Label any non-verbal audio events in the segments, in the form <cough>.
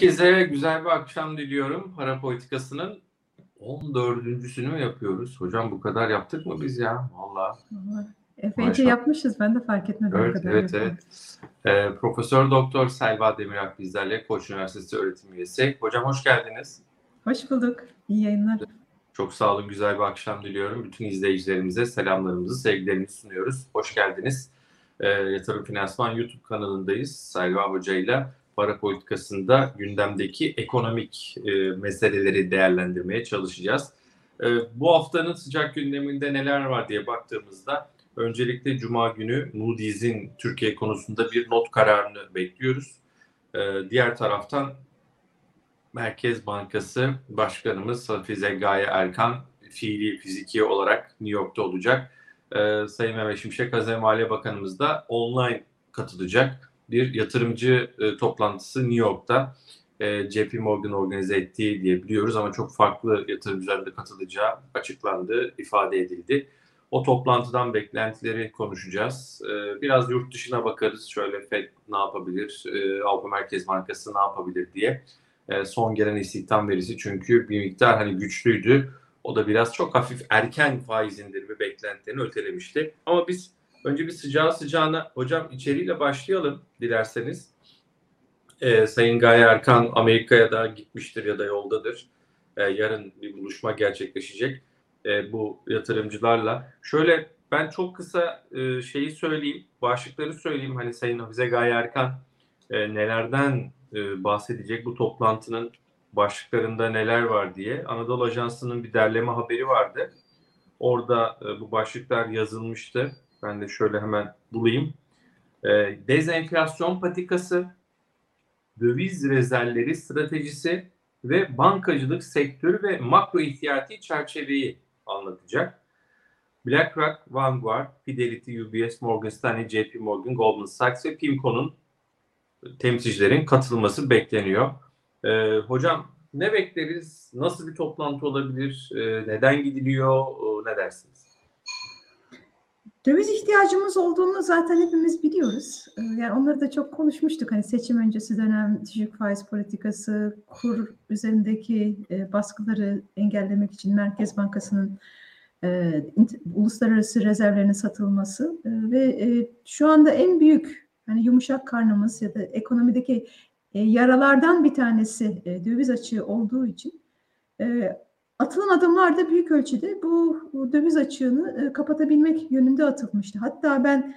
herkese güzel bir akşam diliyorum. Para politikasının 14.sünü mü yapıyoruz? Hocam bu kadar yaptık mı biz ya? Valla. Epeyce yapmışız. Ben de fark etmedim. Evet, kadar evet, yapalım. evet. Ee, Profesör Doktor Selva Demirak bizlerle Koç Üniversitesi öğretim üyesi. Hocam hoş geldiniz. Hoş bulduk. İyi yayınlar. Çok sağ olun, güzel bir akşam diliyorum. Bütün izleyicilerimize selamlarımızı, sevgilerimizi sunuyoruz. Hoş geldiniz. Ee, Yatırım Finansman YouTube kanalındayız. Selva Hoca ile para politikasında gündemdeki ekonomik e, meseleleri değerlendirmeye çalışacağız. E, bu haftanın sıcak gündeminde neler var diye baktığımızda öncelikle Cuma günü Moody's'in Türkiye konusunda bir not kararını bekliyoruz. E, diğer taraftan Merkez Bankası Başkanımız Hafize Gaye Erkan fiili fiziki olarak New York'ta olacak. Ee, Sayın Mehmet Şimşek Hazine Maliye Bakanımız da online katılacak. Bir yatırımcı e, toplantısı New York'ta e, JP Morgan organize ettiği diye biliyoruz ama çok farklı yatırımcıların da katılacağı açıklandı, ifade edildi. O toplantıdan beklentileri konuşacağız. Ee, biraz yurt dışına bakarız. Şöyle FED ne yapabilir, e, Avrupa Merkez Bankası ne yapabilir diye. E, son gelen istihdam verisi çünkü bir miktar hani güçlüydü. O da biraz çok hafif erken faiz indirimi beklentilerini ötelemişti. Ama biz önce bir sıcağı sıcağına hocam içeriğiyle başlayalım dilerseniz. E, Sayın Gaye Erkan Amerika'ya da gitmiştir ya da yoldadır. E, yarın bir buluşma gerçekleşecek e, bu yatırımcılarla. Şöyle ben çok kısa e, şeyi söyleyeyim, başlıkları söyleyeyim. Hani Sayın Hafize Gaye Erkan e, nelerden e, bahsedecek bu toplantının başlıklarında neler var diye. Anadolu Ajansı'nın bir derleme haberi vardı. Orada e, bu başlıklar yazılmıştı. Ben de şöyle hemen bulayım. E, dezenflasyon patikası, döviz rezervleri stratejisi ve bankacılık sektörü ve makro ihtiyati çerçeveyi anlatacak. BlackRock, Vanguard, Fidelity, UBS, Morgan Stanley, JP Morgan, Goldman Sachs ve PIMCO'nun temsilcilerin katılması bekleniyor. Ee, hocam ne bekleriz? Nasıl bir toplantı olabilir? Ee, neden gidiliyor? Ee, ne dersiniz? Döviz ihtiyacımız olduğunu zaten hepimiz biliyoruz. Ee, Yani onları da çok konuşmuştuk. Hani seçim öncesi dönem düşük faiz politikası, kur üzerindeki e, baskıları engellemek için Merkez Bankası'nın e, uluslararası rezervlerinin satılması e, ve şu anda en büyük hani yumuşak karnımız ya da ekonomideki yaralardan bir tanesi döviz açığı olduğu için atılan adımlar da büyük ölçüde bu, döviz açığını e, kapatabilmek yönünde atılmıştı. Hatta ben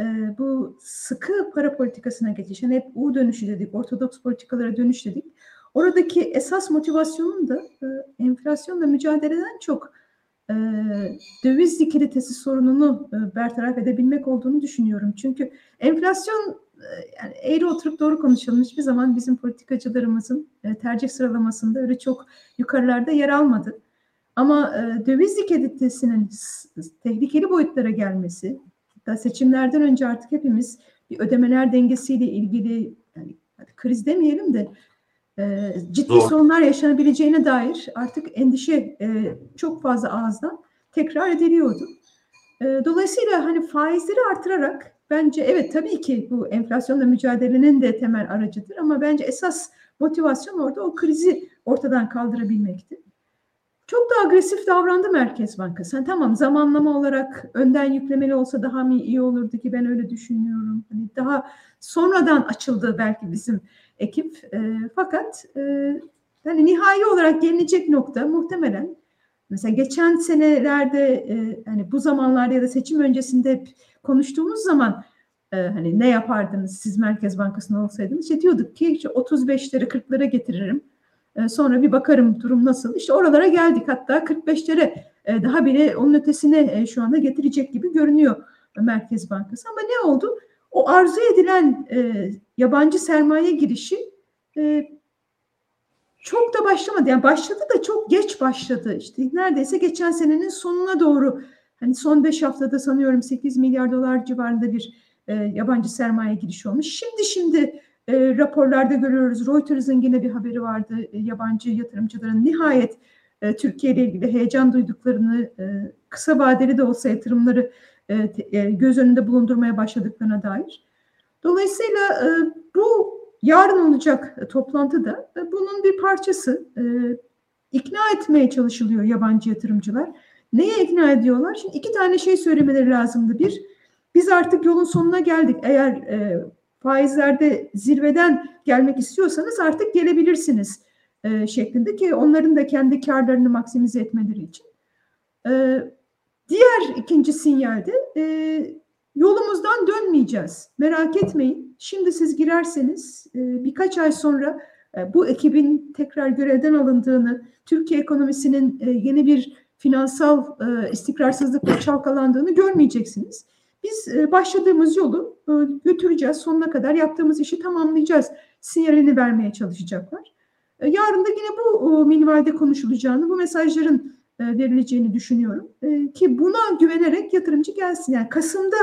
e, bu sıkı para politikasına geçiş, hani hep U dönüşü dedik, ortodoks politikalara dönüş dedik. Oradaki esas motivasyonun da e, enflasyonla mücadeleden çok e, döviz likiditesi sorununu bertaraf edebilmek olduğunu düşünüyorum. Çünkü enflasyon yani eğri oturup doğru konuşalım hiçbir zaman bizim politikacılarımızın e, tercih sıralamasında öyle çok yukarılarda yer almadı. Ama e, döviz likiditesinin tehlikeli boyutlara gelmesi, hatta seçimlerden önce artık hepimiz bir ödemeler dengesiyle ilgili yani hadi kriz demeyelim de e, ciddi Doğru. sorunlar yaşanabileceğine dair artık endişe e, çok fazla ağızdan tekrar ediliyordu. E, dolayısıyla hani faizleri artırarak bence evet tabii ki bu enflasyonla mücadelenin de temel aracıdır ama bence esas motivasyon orada o krizi ortadan kaldırabilmekti. Çok da agresif davrandı Merkez Bankası. Hani tamam zamanlama olarak önden yüklemeli olsa daha mı iyi olurdu ki ben öyle düşünüyorum. Hani daha sonradan açıldı belki bizim ekip. E, fakat e, yani nihai olarak gelinecek nokta muhtemelen mesela geçen senelerde e, hani bu zamanlarda ya da seçim öncesinde hep konuştuğumuz zaman e, hani ne yapardınız siz Merkez Bankası'nda olsaydınız işte diyorduk ki işte 35'leri 40'lara getiririm. E, sonra bir bakarım durum nasıl. İşte oralara geldik hatta 45'lere e, daha bile onun ötesine e, şu anda getirecek gibi görünüyor Merkez Bankası. Ama ne oldu? O arzu edilen e, yabancı sermaye girişi e, çok da başlamadı. Yani başladı da çok geç başladı. İşte neredeyse geçen senenin sonuna doğru hani son 5 haftada sanıyorum 8 milyar dolar civarında bir e, yabancı sermaye girişi olmuş. Şimdi şimdi e, raporlarda görüyoruz. Reuters'ın yine bir haberi vardı. E, yabancı yatırımcıların nihayet e, Türkiye ile ilgili heyecan duyduklarını, e, kısa vadeli de olsa yatırımları e, e, göz önünde bulundurmaya başladıklarına dair. Dolayısıyla e, bu yarın olacak toplantıda bunun bir parçası. E, ikna etmeye çalışılıyor yabancı yatırımcılar. Neye ikna ediyorlar? Şimdi iki tane şey söylemeleri lazımdı. Bir, biz artık yolun sonuna geldik. Eğer e, faizlerde zirveden gelmek istiyorsanız artık gelebilirsiniz e, şeklinde ki onların da kendi karlarını maksimize etmeleri için. E, diğer ikinci sinyalde e, yolumuzdan dönmeyeceğiz. Merak etmeyin. Şimdi siz girerseniz e, birkaç ay sonra e, bu ekibin tekrar görevden alındığını, Türkiye ekonomisinin e, yeni bir finansal istikrarsızlıkla çalkalandığını görmeyeceksiniz. Biz başladığımız yolu götüreceğiz, sonuna kadar yaptığımız işi tamamlayacağız sinyalini vermeye çalışacaklar. Yarın da yine bu minvalde konuşulacağını, bu mesajların verileceğini düşünüyorum. E, ki buna güvenerek yatırımcı gelsin. Yani Kasım'da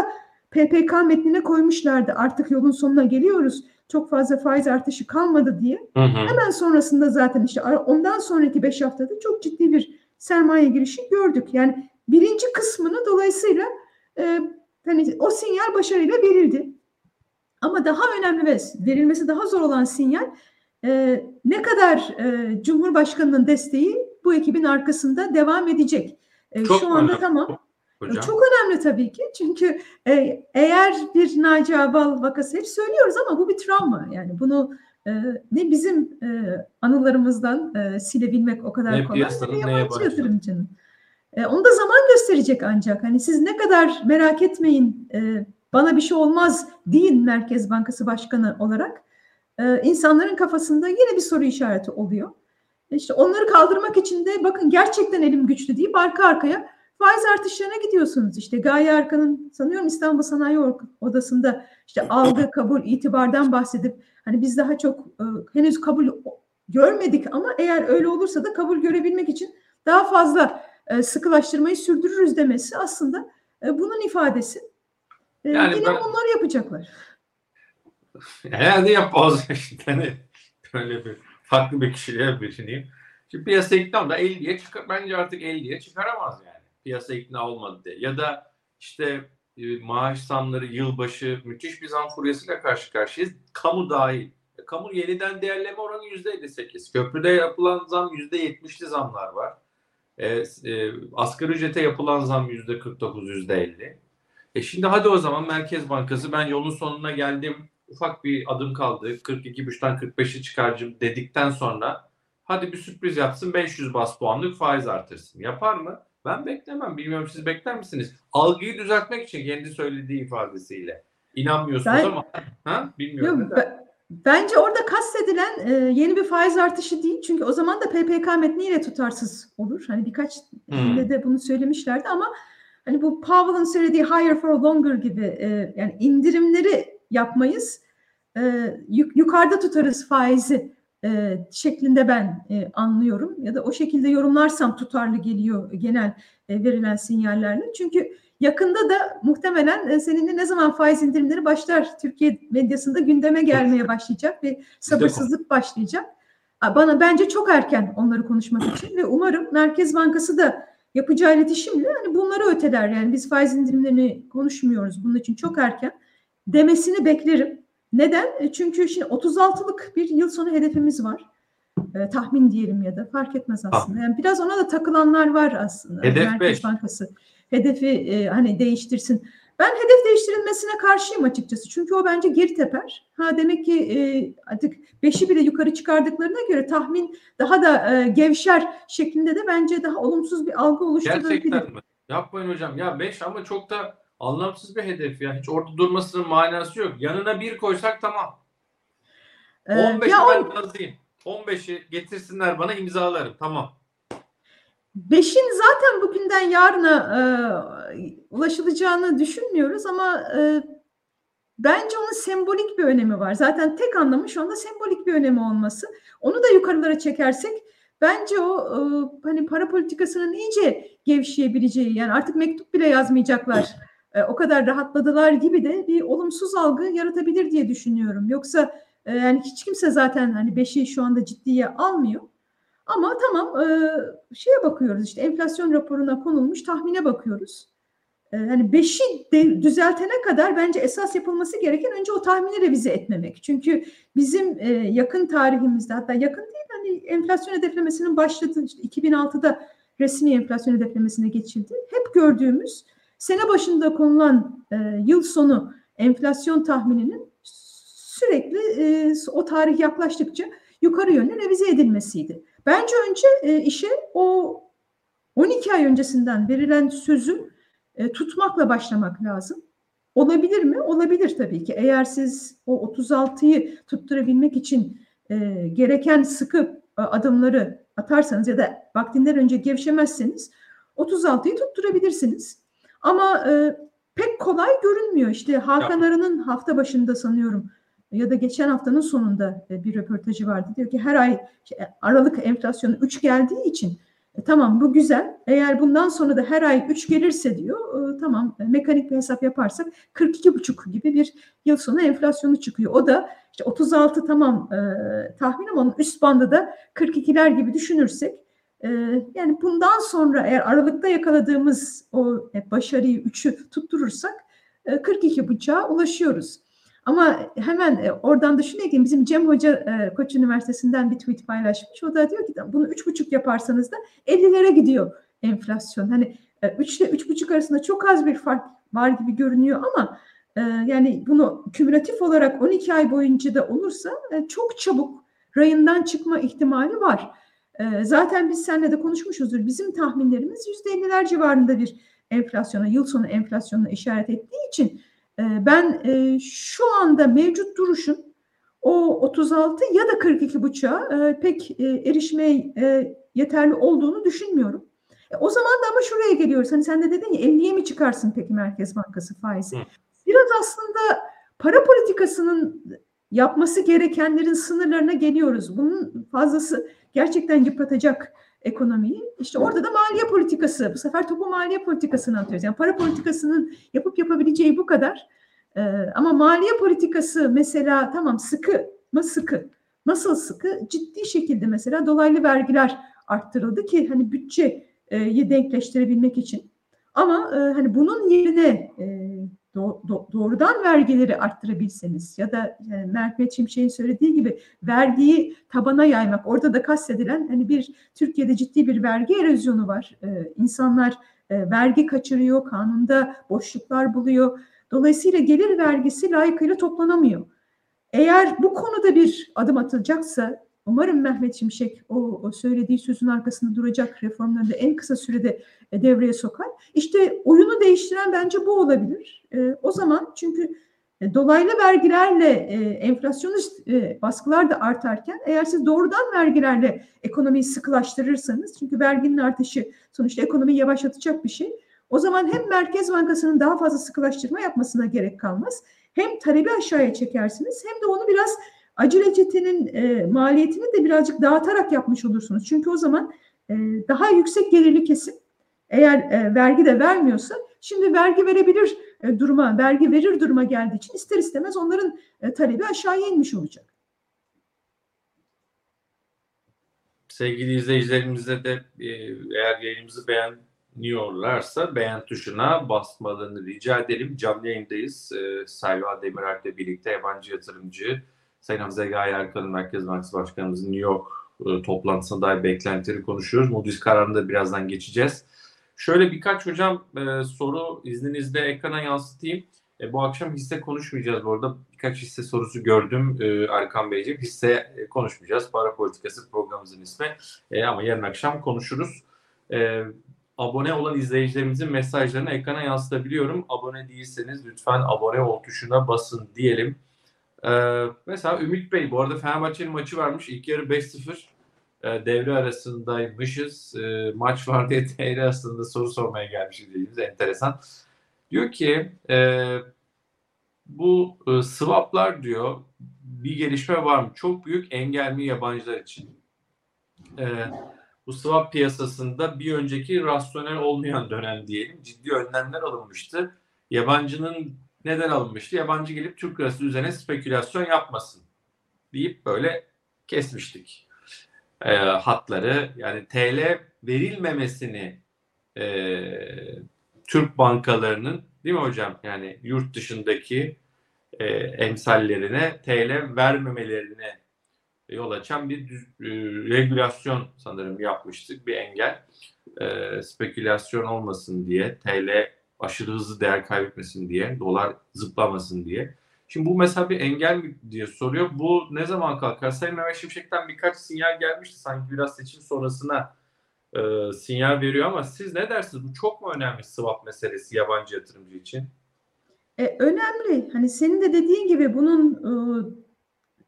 PPK metnine koymuşlardı artık yolun sonuna geliyoruz. Çok fazla faiz artışı kalmadı diye. Hı hı. Hemen sonrasında zaten işte ondan sonraki beş haftada çok ciddi bir sermaye girişi gördük. Yani birinci kısmını dolayısıyla e, hani o sinyal başarıyla verildi. Ama daha önemli ve verilmesi daha zor olan sinyal e, ne kadar e, Cumhurbaşkanı'nın desteği bu ekibin arkasında devam edecek. E, şu anda önemli. tamam. Hocam. Çok önemli tabii ki çünkü e, eğer bir Naci Abal vakası hep söylüyoruz ama bu bir travma yani bunu e, ne bizim e, anılarımızdan e, silebilmek o kadar ne kolay ne de yabancı yatırımcının. E, onu da zaman gösterecek ancak hani siz ne kadar merak etmeyin e, bana bir şey olmaz deyin Merkez Bankası Başkanı olarak e, insanların kafasında yine bir soru işareti oluyor. İşte onları kaldırmak için de bakın gerçekten elim güçlü deyip arka arkaya faiz artışlarına gidiyorsunuz. İşte Gaye Arkan'ın sanıyorum İstanbul Sanayi Odası'nda işte algı, kabul, itibardan bahsedip hani biz daha çok e, henüz kabul görmedik ama eğer öyle olursa da kabul görebilmek için daha fazla e, sıkılaştırmayı sürdürürüz demesi aslında e, bunun ifadesi. E, yani yine ben, onları yapacaklar. Herhalde yapmaz. Yani <laughs> böyle bir farklı bir kişiliğe düşüneyim. Şimdi piyasa ikna da 50'ye çıkar. Bence artık 50'ye çıkaramaz yani. Piyasa ikna olmadı diye. Ya da işte e, maaş zamları yılbaşı müthiş bir zam furyasıyla karşı karşıyayız. Kamu dahil. E, kamu yeniden değerleme oranı %58. Köprüde yapılan zam %70'li zamlar var. E, e, asgari ücrete yapılan zam %49, %50. E şimdi hadi o zaman Merkez Bankası ben yolun sonuna geldim ufak bir adım kaldı. 42.5'tan 45'i çıkarcım dedikten sonra hadi bir sürpriz yapsın 500 bas puanlık faiz artırsın. Yapar mı? Ben beklemem. Bilmiyorum siz bekler misiniz? Algıyı düzeltmek için kendi söylediği ifadesiyle. İnanmıyorsunuz ben, ama ha? bilmiyorum. Yok, ben, bence orada kastedilen e, yeni bir faiz artışı değil. Çünkü o zaman da PPK metni yine tutarsız olur. Hani birkaç hmm. de bunu söylemişlerdi ama hani bu Powell'ın söylediği higher for longer gibi e, yani indirimleri yapmayız. E, yuk, yukarıda tutarız faizi e, şeklinde ben e, anlıyorum ya da o şekilde yorumlarsam tutarlı geliyor genel e, verilen sinyallerle. Çünkü yakında da muhtemelen e, seninle ne zaman faiz indirimleri başlar Türkiye medyasında gündeme gelmeye başlayacak ve sabırsızlık başlayacak. Bana bence çok erken onları konuşmak için ve umarım Merkez Bankası da yapacağı iletişimle hani bunları öteler. Yani biz faiz indirimlerini konuşmuyoruz. Bunun için çok erken demesini beklerim. Neden? E, çünkü şimdi 36'lık bir yıl sonu hedefimiz var. E, tahmin diyelim ya da fark etmez aslında. Yani biraz ona da takılanlar var aslında. Hedef Merkez 5. Bankası hedefi e, hani değiştirsin. Ben hedef değiştirilmesine karşıyım açıkçası. Çünkü o bence geri teper. Ha demek ki e, artık beşi bile yukarı çıkardıklarına göre tahmin daha da e, gevşer şeklinde de bence daha olumsuz bir algı oluşturabilir. Gerçekten mi? Yapmayın hocam. Ya beş ama çok da Anlamsız bir hedef ya. Hiç orada durmasının manası yok. Yanına bir koysak tamam. Ee, 15'i ben on... razıyım. 15'i getirsinler bana imzalarım. Tamam. Beşin zaten bugünden yarına e, ulaşılacağını düşünmüyoruz ama e, bence onun sembolik bir önemi var. Zaten tek anlamı şu anda sembolik bir önemi olması. Onu da yukarılara çekersek bence o e, hani para politikasının iyice gevşeyebileceği yani artık mektup bile yazmayacaklar <laughs> e, o kadar rahatladılar gibi de bir olumsuz algı yaratabilir diye düşünüyorum. Yoksa e, yani hiç kimse zaten hani beşi şu anda ciddiye almıyor. Ama tamam e, şeye bakıyoruz işte enflasyon raporuna konulmuş tahmine bakıyoruz. hani beşi de, düzeltene kadar bence esas yapılması gereken önce o tahmini revize etmemek. Çünkü bizim yakın tarihimizde hatta yakın değil hani enflasyon hedeflemesinin başladığı işte 2006'da resmi enflasyon hedeflemesine geçildi. Hep gördüğümüz sene başında konulan e, yıl sonu enflasyon tahmininin sürekli e, o tarih yaklaştıkça yukarı yönlü revize edilmesiydi. Bence önce e, işe o 12 ay öncesinden verilen sözü e, tutmakla başlamak lazım. Olabilir mi? Olabilir tabii ki. Eğer siz o 36'yı tutturabilmek için e, gereken sıkı e, adımları atarsanız ya da vaktinden önce gevşemezseniz 36'yı tutturabilirsiniz. Ama e, pek kolay görünmüyor. İşte Hakan Arı'nın hafta başında sanıyorum ya da geçen haftanın sonunda e, bir röportajı vardı. Diyor ki her ay Aralık enflasyonu 3 geldiği için e, tamam bu güzel. Eğer bundan sonra da her ay 3 gelirse diyor e, tamam e, mekanik bir hesap yaparsak 42,5 gibi bir yıl sonu enflasyonu çıkıyor. O da işte 36 tamam e, tahmin ama onun üst bandı da 42'ler gibi düşünürsek e, yani bundan sonra eğer Aralık'ta yakaladığımız o e, başarıyı 3'ü tutturursak e, 42 buçuğa ulaşıyoruz. Ama hemen e, oradan da şunu ekleyeyim. Bizim Cem Hoca e, Koç Üniversitesi'nden bir tweet paylaşmış. O da diyor ki bunu üç buçuk yaparsanız da 50'lere gidiyor enflasyon. Hani e, 3 ile üç buçuk arasında çok az bir fark var gibi görünüyor ama e, yani bunu kümülatif olarak 12 ay boyunca da olursa e, çok çabuk rayından çıkma ihtimali var. E, zaten biz seninle de konuşmuşuzdur. Bizim tahminlerimiz %50'ler civarında bir enflasyona, yıl sonu enflasyonuna işaret ettiği için ee, ben e, şu anda mevcut duruşun o 36 ya da 42 buçuğa e, pek e, erişmeye yeterli olduğunu düşünmüyorum. O zaman da ama şuraya geliyoruz. Hani sen de dedin ya 50'ye mi çıkarsın peki Merkez Bankası faizi? Biraz aslında para politikasının yapması gerekenlerin sınırlarına geliyoruz. Bunun fazlası gerçekten yıpratacak ekonomiyi. İşte orada da maliye politikası, bu sefer topu maliye politikasını atıyoruz. Yani para politikasının yapıp yapabileceği bu kadar. Ee, ama maliye politikası mesela tamam sıkı mı sıkı? Nasıl sıkı? Ciddi şekilde mesela dolaylı vergiler arttırıldı ki hani bütçeyi denkleştirebilmek için. Ama e, hani bunun yerine e, doğrudan vergileri arttırabilseniz ya da yani Mehmet Şimşek'in söylediği gibi vergiyi tabana yaymak orada da kastedilen hani bir Türkiye'de ciddi bir vergi erozyonu var. Ee, insanlar e, vergi kaçırıyor, kanunda boşluklar buluyor. Dolayısıyla gelir vergisi layıkıyla toplanamıyor. Eğer bu konuda bir adım atılacaksa Umarım Mehmet Şimşek o, o söylediği sözün arkasında duracak reformları da en kısa sürede e, devreye sokar. İşte oyunu değiştiren bence bu olabilir. E, o zaman çünkü e, dolaylı vergilerle e, enflasyonist e, baskılar da artarken eğer siz doğrudan vergilerle ekonomiyi sıkılaştırırsanız çünkü verginin artışı sonuçta ekonomiyi yavaşlatacak bir şey. O zaman hem Merkez Bankası'nın daha fazla sıkılaştırma yapmasına gerek kalmaz. Hem talebi aşağıya çekersiniz hem de onu biraz aceleçetenin e, maliyetini de birazcık dağıtarak yapmış olursunuz. Çünkü o zaman e, daha yüksek gelirli kesim eğer e, vergi de vermiyorsa şimdi vergi verebilir e, duruma, vergi verir duruma geldiği için ister istemez onların e, talebi aşağıya inmiş olacak. Sevgili izleyicilerimize de e, eğer yayınımızı beğeniyorlarsa beğen tuşuna basmalarını rica edelim. Canlı yayındayız. E, Selva Demirer'le birlikte yabancı yatırımcı Sayın Hamza Gaye Erkan'ın Merkez Bankası Başkanımızın New York e, toplantısına dair beklentileri konuşuyoruz. Moody's kararını da birazdan geçeceğiz. Şöyle birkaç hocam e, soru izninizle ekrana yansıtayım. E, bu akşam hisse konuşmayacağız bu arada. Birkaç hisse sorusu gördüm e, Erkan Beyciğim. Hisse e, konuşmayacağız. Para politikası programımızın ismi. E, ama yarın akşam konuşuruz. E, abone olan izleyicilerimizin mesajlarını ekrana yansıtabiliyorum. Abone değilseniz lütfen abone ol tuşuna basın diyelim. Ee, mesela Ümit Bey bu arada Fenerbahçe'nin maçı varmış. İlk yarı 5-0 e, devre arasındaymışız. E, maç var diye <laughs> TR aslında soru sormaya gelmişiz dediğimiz enteresan. Diyor ki e, bu e, swaplar diyor bir gelişme var mı? Çok büyük engel mi yabancılar için? E, bu swap piyasasında bir önceki rasyonel olmayan dönem diyelim ciddi önlemler alınmıştı. Yabancının neden alınmıştı? Yabancı gelip Türk lirası üzerine spekülasyon yapmasın deyip böyle kesmiştik e, hatları. Yani TL verilmemesini e, Türk bankalarının değil mi hocam? Yani yurt dışındaki e, emsallerine TL vermemelerine yol açan bir e, regülasyon sanırım yapmıştık. Bir engel. E, spekülasyon olmasın diye, TL aşırı hızlı değer kaybetmesin diye, dolar zıplamasın diye. Şimdi bu mesela bir engel mi diye soruyor. Bu ne zaman kalkar? Sayın Mehmet Şimşek'ten birkaç sinyal gelmişti. Sanki biraz seçim sonrasına e, sinyal veriyor ama siz ne dersiniz? Bu çok mu önemli swap meselesi yabancı yatırımcı için? E, önemli. Hani senin de dediğin gibi bunun e,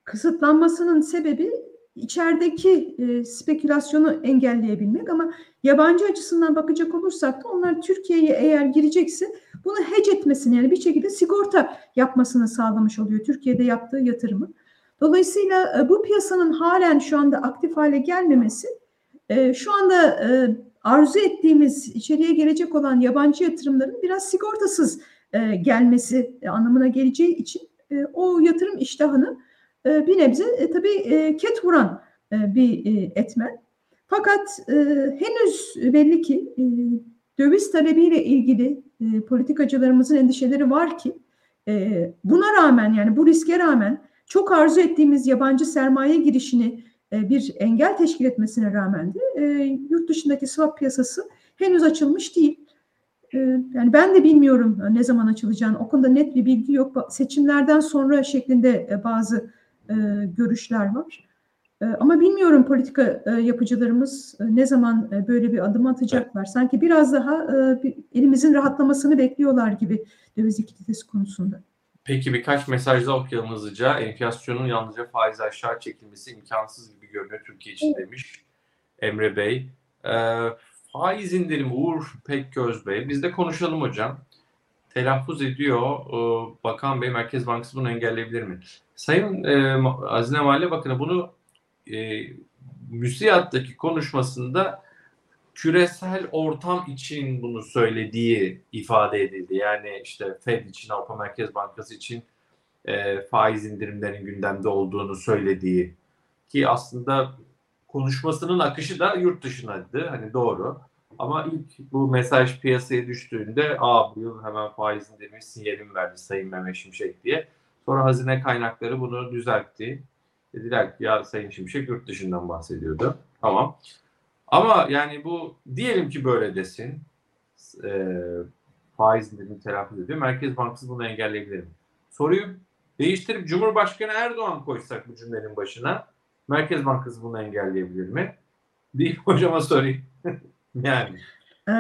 kısıtlanmasının sebebi içerideki e, spekülasyonu engelleyebilmek ama yabancı açısından bakacak olursak da onlar Türkiye'ye eğer girecekse bunu hedge etmesini yani bir şekilde sigorta yapmasını sağlamış oluyor Türkiye'de yaptığı yatırımı. Dolayısıyla e, bu piyasanın halen şu anda aktif hale gelmemesi e, şu anda e, arzu ettiğimiz içeriye gelecek olan yabancı yatırımların biraz sigortasız gelmesi anlamına geleceği için o yatırım iştahını bir nebze tabii ket vuran bir etmen. Fakat e, henüz belli ki e, döviz talebiyle ilgili e, politikacılarımızın endişeleri var ki e, buna rağmen yani bu riske rağmen çok arzu ettiğimiz yabancı sermaye girişini e, bir engel teşkil etmesine rağmen de e, yurt dışındaki swap piyasası henüz açılmış değil. E, yani ben de bilmiyorum ne zaman açılacağını. O konuda net bir bilgi yok. Seçimlerden sonra şeklinde e, bazı e, görüşler var. E, ama bilmiyorum politika e, yapıcılarımız e, ne zaman e, böyle bir adım atacaklar. Sanki biraz daha elimizin rahatlamasını bekliyorlar gibi döviz likiditesi konusunda. Peki birkaç mesaj da okuyalım hızlıca. Enflasyonun yalnızca faiz aşağı çekilmesi imkansız gibi görünüyor Türkiye için demiş Emre Bey. E, faiz indirimi Uğur Pekköz Bey. Biz de konuşalım hocam. Telaffuz ediyor. E, Bakan Bey Merkez Bankası bunu engelleyebilir mi? Sayın e, Azine Mahalle Bakanı bunu e, müsiyattaki konuşmasında küresel ortam için bunu söylediği ifade edildi. Yani işte Fed için, Avrupa Merkez Bankası için e, faiz indirimlerinin gündemde olduğunu söylediği ki aslında konuşmasının akışı da yurt dışınaydı. Hani doğru. Ama ilk bu mesaj piyasaya düştüğünde aa bu yıl hemen faiz indirimi sinyalim verdi Sayın Mehmet Şimşek diye. Sonra hazine kaynakları bunu düzeltti. Dediler ki ya Sayın Şimşek yurt dışından bahsediyordu. Tamam. Ama yani bu diyelim ki böyle desin. E, faiz indirimi telaffuz ediyor. Merkez Bankası bunu engelleyebilir mi? Soruyu değiştirip Cumhurbaşkanı Erdoğan koysak bu cümlenin başına Merkez Bankası bunu engelleyebilir mi? Deyip hocama sorayım. <laughs> yani. Ee,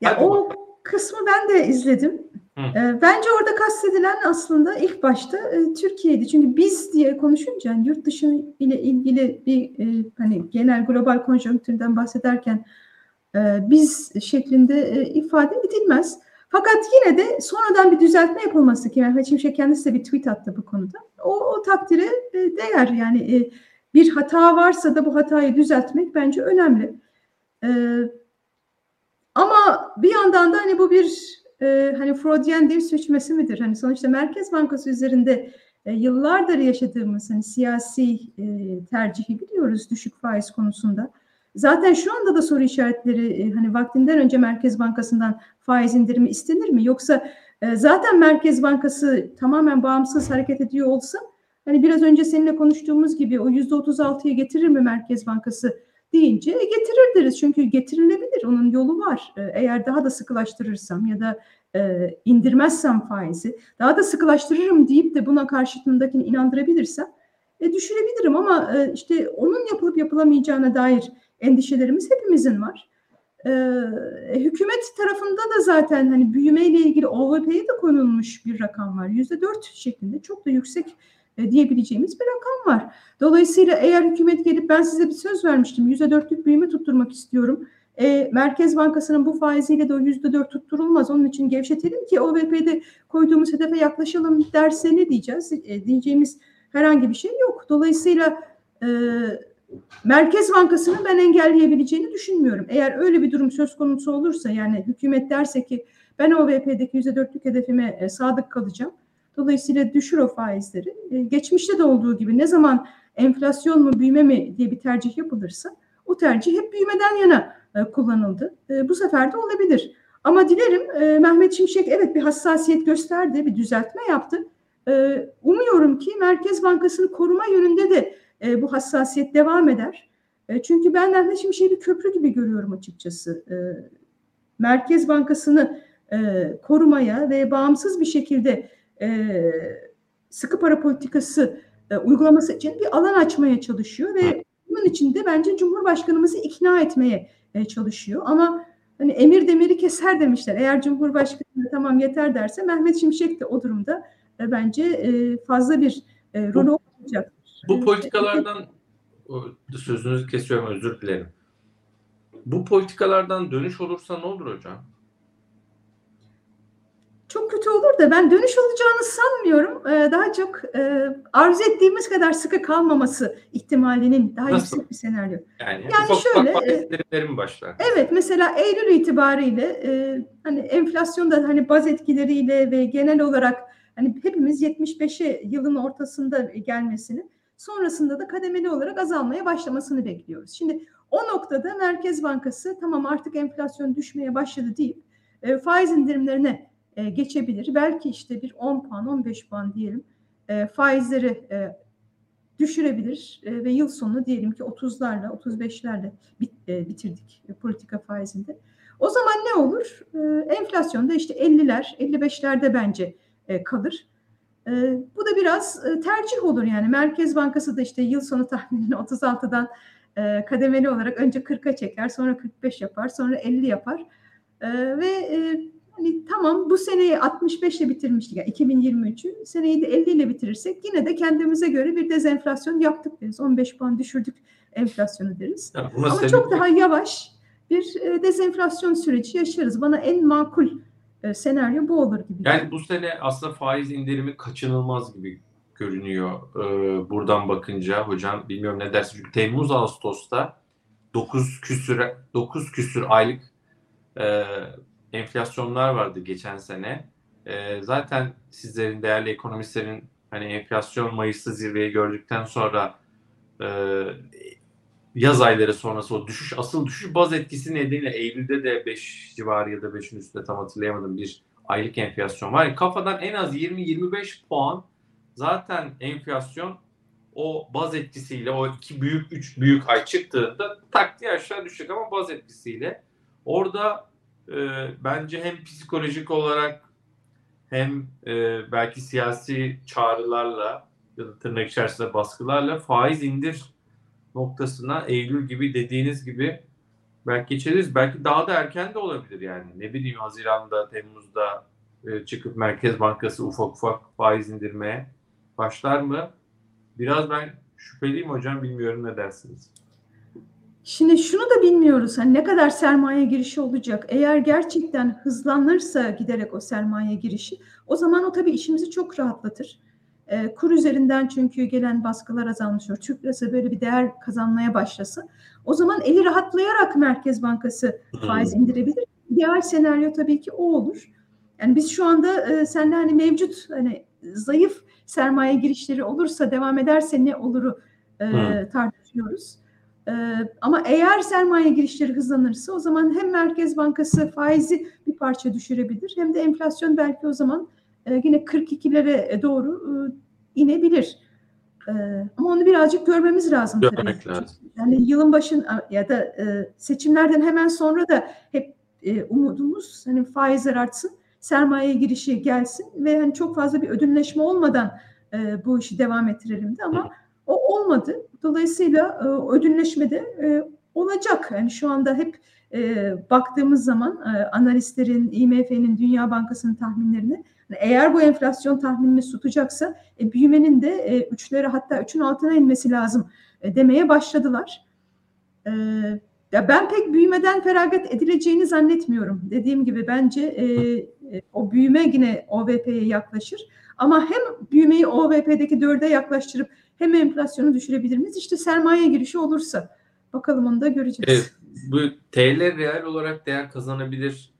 ya o kısmı ben de izledim. E, bence orada kastedilen aslında ilk başta e, Türkiye'ydi. Çünkü biz diye konuşunca yani yurt dışı ile ilgili bir e, hani genel global konjonktürden bahsederken e, biz şeklinde ifade edilmez. Fakat yine de sonradan bir düzeltme yapılması ki Mehmet Şimşek kendisi de bir tweet attı bu konuda. O, o takdire değer. Yani bir hata varsa da bu hatayı düzeltmek bence önemli. Ama bir yandan da hani bu bir e, hani Freudian dil suçması midir? Hani sonuçta Merkez Bankası üzerinde e, yıllardır yaşadığımız hani siyasi e, tercihi biliyoruz düşük faiz konusunda. Zaten şu anda da soru işaretleri e, hani vaktinden önce Merkez Bankası'ndan faiz indirimi istenir mi? Yoksa e, zaten Merkez Bankası tamamen bağımsız hareket ediyor olsa hani biraz önce seninle konuştuğumuz gibi o yüzde otuz altıya getirir mi Merkez Bankası deyince getirir deriz. Çünkü getirilebilir. Onun yolu var. E, eğer daha da sıkılaştırırsam ya da e, indirmezsem faizi daha da sıkılaştırırım deyip de buna karşıtındakini inandırabilirsem e, düşürebilirim ama e, işte onun yapılıp yapılamayacağına dair endişelerimiz hepimizin var. E, hükümet tarafında da zaten hani büyümeyle ilgili OVP'ye de konulmuş bir rakam var. Yüzde dört şeklinde çok da yüksek diyebileceğimiz bir rakam var. Dolayısıyla eğer hükümet gelip ben size bir söz vermiştim yüzde dörtlük büyüme tutturmak istiyorum. E, Merkez Bankası'nın bu faiziyle de o yüzde dört tutturulmaz. Onun için gevşetelim ki OVP'de koyduğumuz hedefe yaklaşalım derse ne diyeceğiz? E, diyeceğimiz herhangi bir şey yok. Dolayısıyla e, Merkez Bankası'nın ben engelleyebileceğini düşünmüyorum. Eğer öyle bir durum söz konusu olursa yani hükümet derse ki ben OVP'deki yüzde dörtlük hedefime e, sadık kalacağım Dolayısıyla düşür o faizleri. E, geçmişte de olduğu gibi ne zaman enflasyon mu büyüme mi diye bir tercih yapılırsa o tercih hep büyümeden yana e, kullanıldı. E, bu sefer de olabilir. Ama dilerim Mehmet Şimşek evet bir hassasiyet gösterdi, bir düzeltme yaptı. Umuyorum ki Merkez Bankası'nı koruma yönünde de bu hassasiyet devam eder. Çünkü ben Mehmet Şimşek'i bir köprü gibi görüyorum açıkçası. Merkez Bankası'nı korumaya ve bağımsız bir şekilde sıkı para politikası e, uygulaması için bir alan açmaya çalışıyor ve bunun için de bence Cumhurbaşkanımızı ikna etmeye e, çalışıyor. Ama hani emir demiri keser demişler. Eğer Cumhurbaşkanı tamam yeter derse Mehmet Şimşek de o durumda e, bence e, fazla bir e, rolü olacak. Bu politikalardan sözünüzü kesiyorum özür dilerim. Bu politikalardan dönüş olursa ne olur hocam? Çok kötü olur da ben dönüş olacağını sanmıyorum. Ee, daha çok e, arzu ettiğimiz kadar sıkı kalmaması ihtimalinin daha Nasıl? yüksek bir senaryo. Yani, Yani şöyle, e, mi başlar? Evet mesela Eylül itibariyle e, hani enflasyonda hani baz etkileriyle ve genel olarak hani hepimiz 75'e yılın ortasında gelmesini sonrasında da kademeli olarak azalmaya başlamasını bekliyoruz. Şimdi o noktada Merkez Bankası tamam artık enflasyon düşmeye başladı deyip e, faiz indirimlerine e, geçebilir. Belki işte bir 10 puan 15 puan diyelim e, faizleri e, düşürebilir e, ve yıl sonu diyelim ki 30'larla 35'lerle bit, e, bitirdik e, politika faizinde. O zaman ne olur? E, enflasyonda işte 50'ler 55'lerde bence e, kalır. E, bu da biraz e, tercih olur yani. Merkez Bankası da işte yıl sonu tahminini 36'dan e, kademeli olarak önce 40'a çeker, sonra 45 yapar, sonra 50 yapar. E, ve e, hani tamam bu seneyi 65 ile bitirmiştik yani 2023'ü. Seneyi de 50 ile bitirirsek yine de kendimize göre bir dezenflasyon yaptık deriz. 15 puan düşürdük enflasyonu deriz. Ya Ama çok daha yavaş bir e, dezenflasyon süreci yaşarız. Bana en makul e, senaryo bu olur gibi. Yani bu sene aslında faiz indirimi kaçınılmaz gibi görünüyor ee, buradan bakınca hocam bilmiyorum ne dersin çünkü Temmuz Ağustos'ta 9 küsür 9 küsür aylık e, enflasyonlar vardı geçen sene. E, zaten sizlerin değerli ekonomistlerin hani enflasyon Mayıs'ta zirveyi gördükten sonra e, yaz ayları sonrası o düşüş asıl düşüş baz etkisi nedeniyle Eylül'de de 5 civarı ya da 5'in üstünde tam hatırlayamadım bir aylık enflasyon var. Yani kafadan en az 20-25 puan zaten enflasyon o baz etkisiyle o iki büyük üç büyük ay çıktığında tak diye aşağı düşecek ama baz etkisiyle orada e, bence hem psikolojik olarak hem e, belki siyasi çağrılarla ya da tırnak içerisinde baskılarla faiz indir noktasına Eylül gibi dediğiniz gibi belki geçeriz. Belki daha da erken de olabilir yani. Ne bileyim Haziran'da, Temmuz'da e, çıkıp Merkez Bankası ufak ufak faiz indirmeye başlar mı? Biraz ben şüpheliyim hocam. Bilmiyorum ne dersiniz? Şimdi şunu da bilmiyoruz. Hani ne kadar sermaye girişi olacak? Eğer gerçekten hızlanırsa giderek o sermaye girişi, o zaman o tabii işimizi çok rahatlatır. E, kur üzerinden çünkü gelen baskılar azalmışıyor. Türk lirası böyle bir değer kazanmaya başlasa, o zaman eli rahatlayarak Merkez Bankası faiz indirebilir. İdeal senaryo tabii ki o olur. Yani biz şu anda e, seninle hani mevcut hani zayıf sermaye girişleri olursa devam ederse ne oluru e, tartışıyoruz. E, ama eğer sermaye girişleri hızlanırsa o zaman hem Merkez Bankası faizi bir parça düşürebilir hem de enflasyon belki o zaman e, yine 42'lere doğru e, inebilir. E, ama onu birazcık görmemiz lazım. tabii. Görmek lazım. Yani yılın başın ya da seçimlerden hemen sonra da hep umudumuz hani faizler artsın, sermaye girişi gelsin ve hani çok fazla bir ödünleşme olmadan bu işi devam ettirelim de ama o olmadı. Dolayısıyla e, ödünleşme de e, olacak. Yani şu anda hep e, baktığımız zaman e, analistlerin, IMF'nin, Dünya Bankası'nın tahminlerine hani eğer bu enflasyon tahminini tutacaksa e, büyümenin de e, üçlere hatta üçün altına inmesi lazım e, demeye başladılar. E, ya ben pek büyümeden feragat edileceğini zannetmiyorum. Dediğim gibi bence e, o büyüme yine OVP'ye yaklaşır. Ama hem büyümeyi OVP'deki dörde yaklaştırıp hem enflasyonu düşürebilir miyiz? İşte sermaye girişi olursa. Bakalım onu da göreceğiz. Evet, bu TL reel olarak değer kazanabilir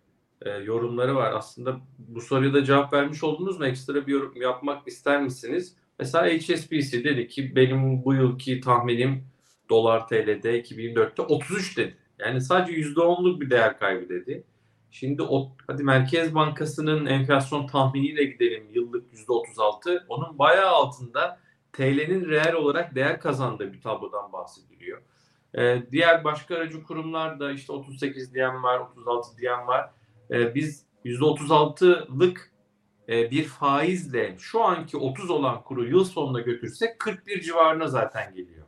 e, yorumları var. Aslında bu soruya da cevap vermiş oldunuz mu? Ekstra bir yorum yapmak ister misiniz? Mesela HSBC dedi ki benim bu yılki tahminim dolar TL'de 2024'te 33 dedi. Yani sadece %10'luk bir değer kaybı dedi. Şimdi o, hadi Merkez Bankası'nın enflasyon tahminiyle gidelim yıllık %36. Onun bayağı altında TL'nin reel olarak değer kazandığı bir tablodan bahsediliyor. Ee, diğer başka aracı kurumlar da işte 38 diyen var, 36 diyen var. Ee, biz %36'lık e, bir faizle şu anki 30 olan kuru yıl sonuna götürsek 41 civarına zaten geliyor.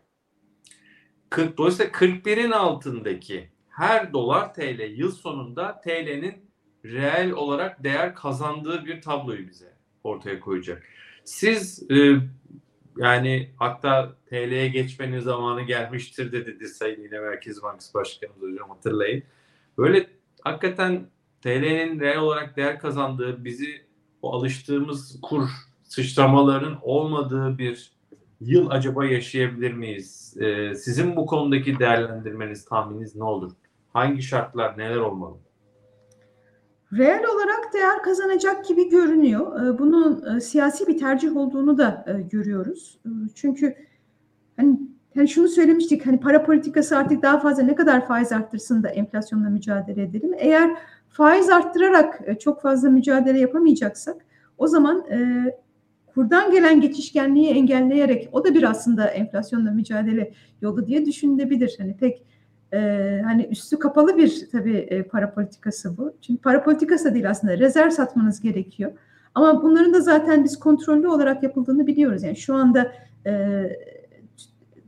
40, dolayısıyla 41'in altındaki her dolar TL yıl sonunda TL'nin reel olarak değer kazandığı bir tabloyu bize ortaya koyacak. Siz e, yani hatta TL'ye geçmenin zamanı gelmiştir de dedi Sayın yine Merkez Bankası Başkanımız hocam hatırlayın. Böyle hakikaten TL'nin reel olarak değer kazandığı bizi o alıştığımız kur sıçramaların olmadığı bir yıl acaba yaşayabilir miyiz? Ee, sizin bu konudaki değerlendirmeniz, tahmininiz ne olur? Hangi şartlar, neler olmalı? Reel olarak değer kazanacak gibi görünüyor. Ee, bunun e, siyasi bir tercih olduğunu da e, görüyoruz. Ee, çünkü hani, hani şunu söylemiştik hani para politikası artık daha fazla ne kadar faiz arttırsın da enflasyonla mücadele edelim. Eğer faiz arttırarak e, çok fazla mücadele yapamayacaksak o zaman kurdan gelen geçişkenliği engelleyerek o da bir aslında enflasyonla mücadele yolu diye düşünülebilir. Hani pek e, hani üstü kapalı bir tabii e, para politikası bu. Çünkü para politikası değil aslında rezerv satmanız gerekiyor. Ama bunların da zaten biz kontrollü olarak yapıldığını biliyoruz. Yani şu anda e,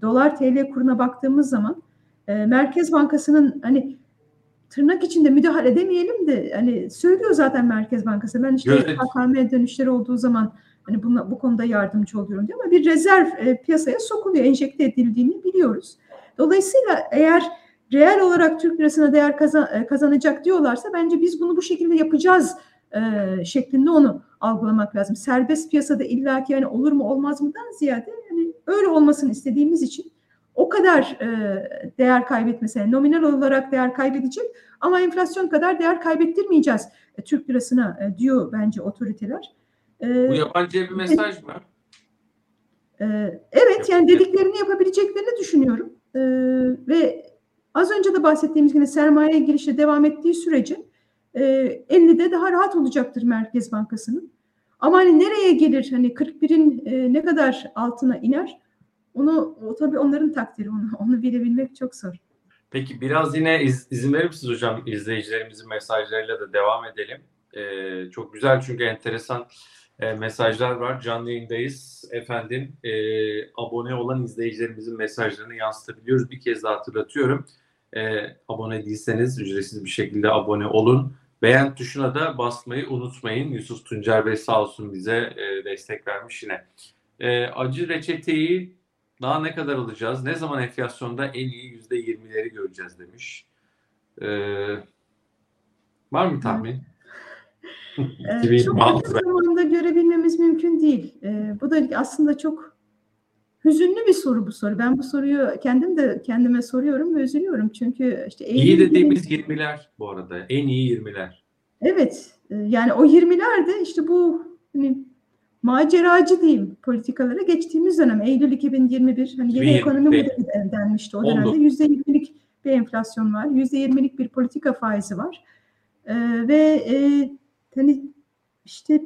dolar TL kuruna baktığımız zaman e, Merkez Bankası'nın hani tırnak içinde müdahale edemeyelim de hani söylüyor zaten Merkez Bankası. Ben işte evet. KKM dönüşleri olduğu zaman hani buna, bu konuda yardımcı oluyorum diyor ama bir rezerv e, piyasaya sokuluyor, enjekte edildiğini biliyoruz. Dolayısıyla eğer reel olarak Türk lirasına değer kazan, e, kazanacak diyorlarsa bence biz bunu bu şekilde yapacağız e, şeklinde onu algılamak lazım. Serbest piyasada illaki yani olur mu olmaz mıdan ziyade yani öyle olmasını istediğimiz için o kadar e, değer kaybetmesi, yani nominal olarak değer kaybedecek ama enflasyon kadar değer kaybettirmeyeceğiz e, Türk lirasına e, diyor bence otoriteler. E, bu yabancıya bir mesaj mı? E, evet yani dediklerini yapabileceklerini düşünüyorum. E, ve Az önce de bahsettiğimiz gibi sermaye girişi devam ettiği sürece e, de daha rahat olacaktır Merkez Bankası'nın. Ama hani nereye gelir hani 41'in e, ne kadar altına iner onu o tabii onların takdiri onu <laughs> onu bilebilmek çok zor. Peki biraz yine iz, izin verir misiniz hocam izleyicilerimizin mesajlarıyla da devam edelim. Ee, çok güzel çünkü enteresan e, mesajlar var. Canlı yayındayız. Efendim e, abone olan izleyicilerimizin mesajlarını yansıtabiliyoruz. Bir kez daha hatırlatıyorum. E, abone değilseniz ücretsiz bir şekilde abone olun. Beğen tuşuna da basmayı unutmayın. Yusuf Tuncer Bey sağ olsun bize e, destek vermiş yine. E, acı reçeteyi daha ne kadar alacağız? Ne zaman enflasyonda en iyi yüzde yirmileri göreceğiz demiş. E, var mı tahmin? <laughs> ee, çok kısa zamanda görebilmemiz mümkün değil. Ee, bu da aslında çok hüzünlü bir soru bu soru. Ben bu soruyu kendim de kendime soruyorum ve üzülüyorum. Çünkü işte iyi dediğimiz 20'ler bu arada. En iyi 20'ler. Evet. E, yani o 20'ler de işte bu hani maceracı diyeyim politikalara geçtiğimiz dönem Eylül 2021 hani yeni 20, ekonomi modeli denmişti o dönemde. Yüzde 20'lik bir enflasyon var. Yüzde 20'lik bir politika faizi var. Ee, ve e, hani işte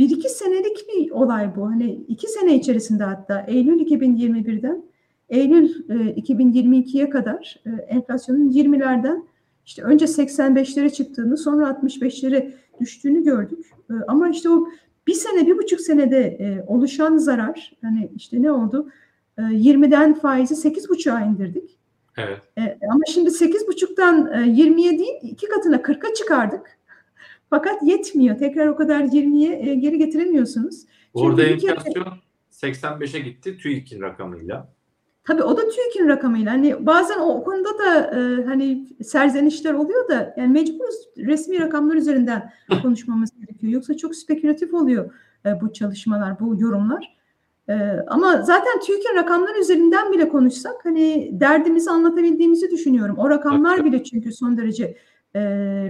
bir iki senelik bir olay bu. Hani iki sene içerisinde hatta Eylül 2021'den Eylül e, 2022'ye kadar e, enflasyonun 20'lerden işte önce 85'lere çıktığını sonra 65'lere düştüğünü gördük. E, ama işte o bir sene, bir buçuk senede e, oluşan zarar hani işte ne oldu? E, 20'den faizi 8,5'a indirdik. Evet. E, ama şimdi 8,5'tan e, 20'ye değil iki katına 40'a çıkardık. Fakat yetmiyor. Tekrar o kadar 20'ye e, geri getiremiyorsunuz. Orada Çünkü enflasyon kere... 85'e gitti TÜİK'in rakamıyla. Tabii o da TÜİK'in rakamıyla. Hani bazen o, konuda da e, hani serzenişler oluyor da yani mecburuz resmi rakamlar üzerinden <laughs> konuşmamız gerekiyor. Yoksa çok spekülatif oluyor e, bu çalışmalar, bu yorumlar. E, ama zaten TÜİK'in rakamlar üzerinden bile konuşsak hani derdimizi anlatabildiğimizi düşünüyorum. O rakamlar bile çünkü son derece e,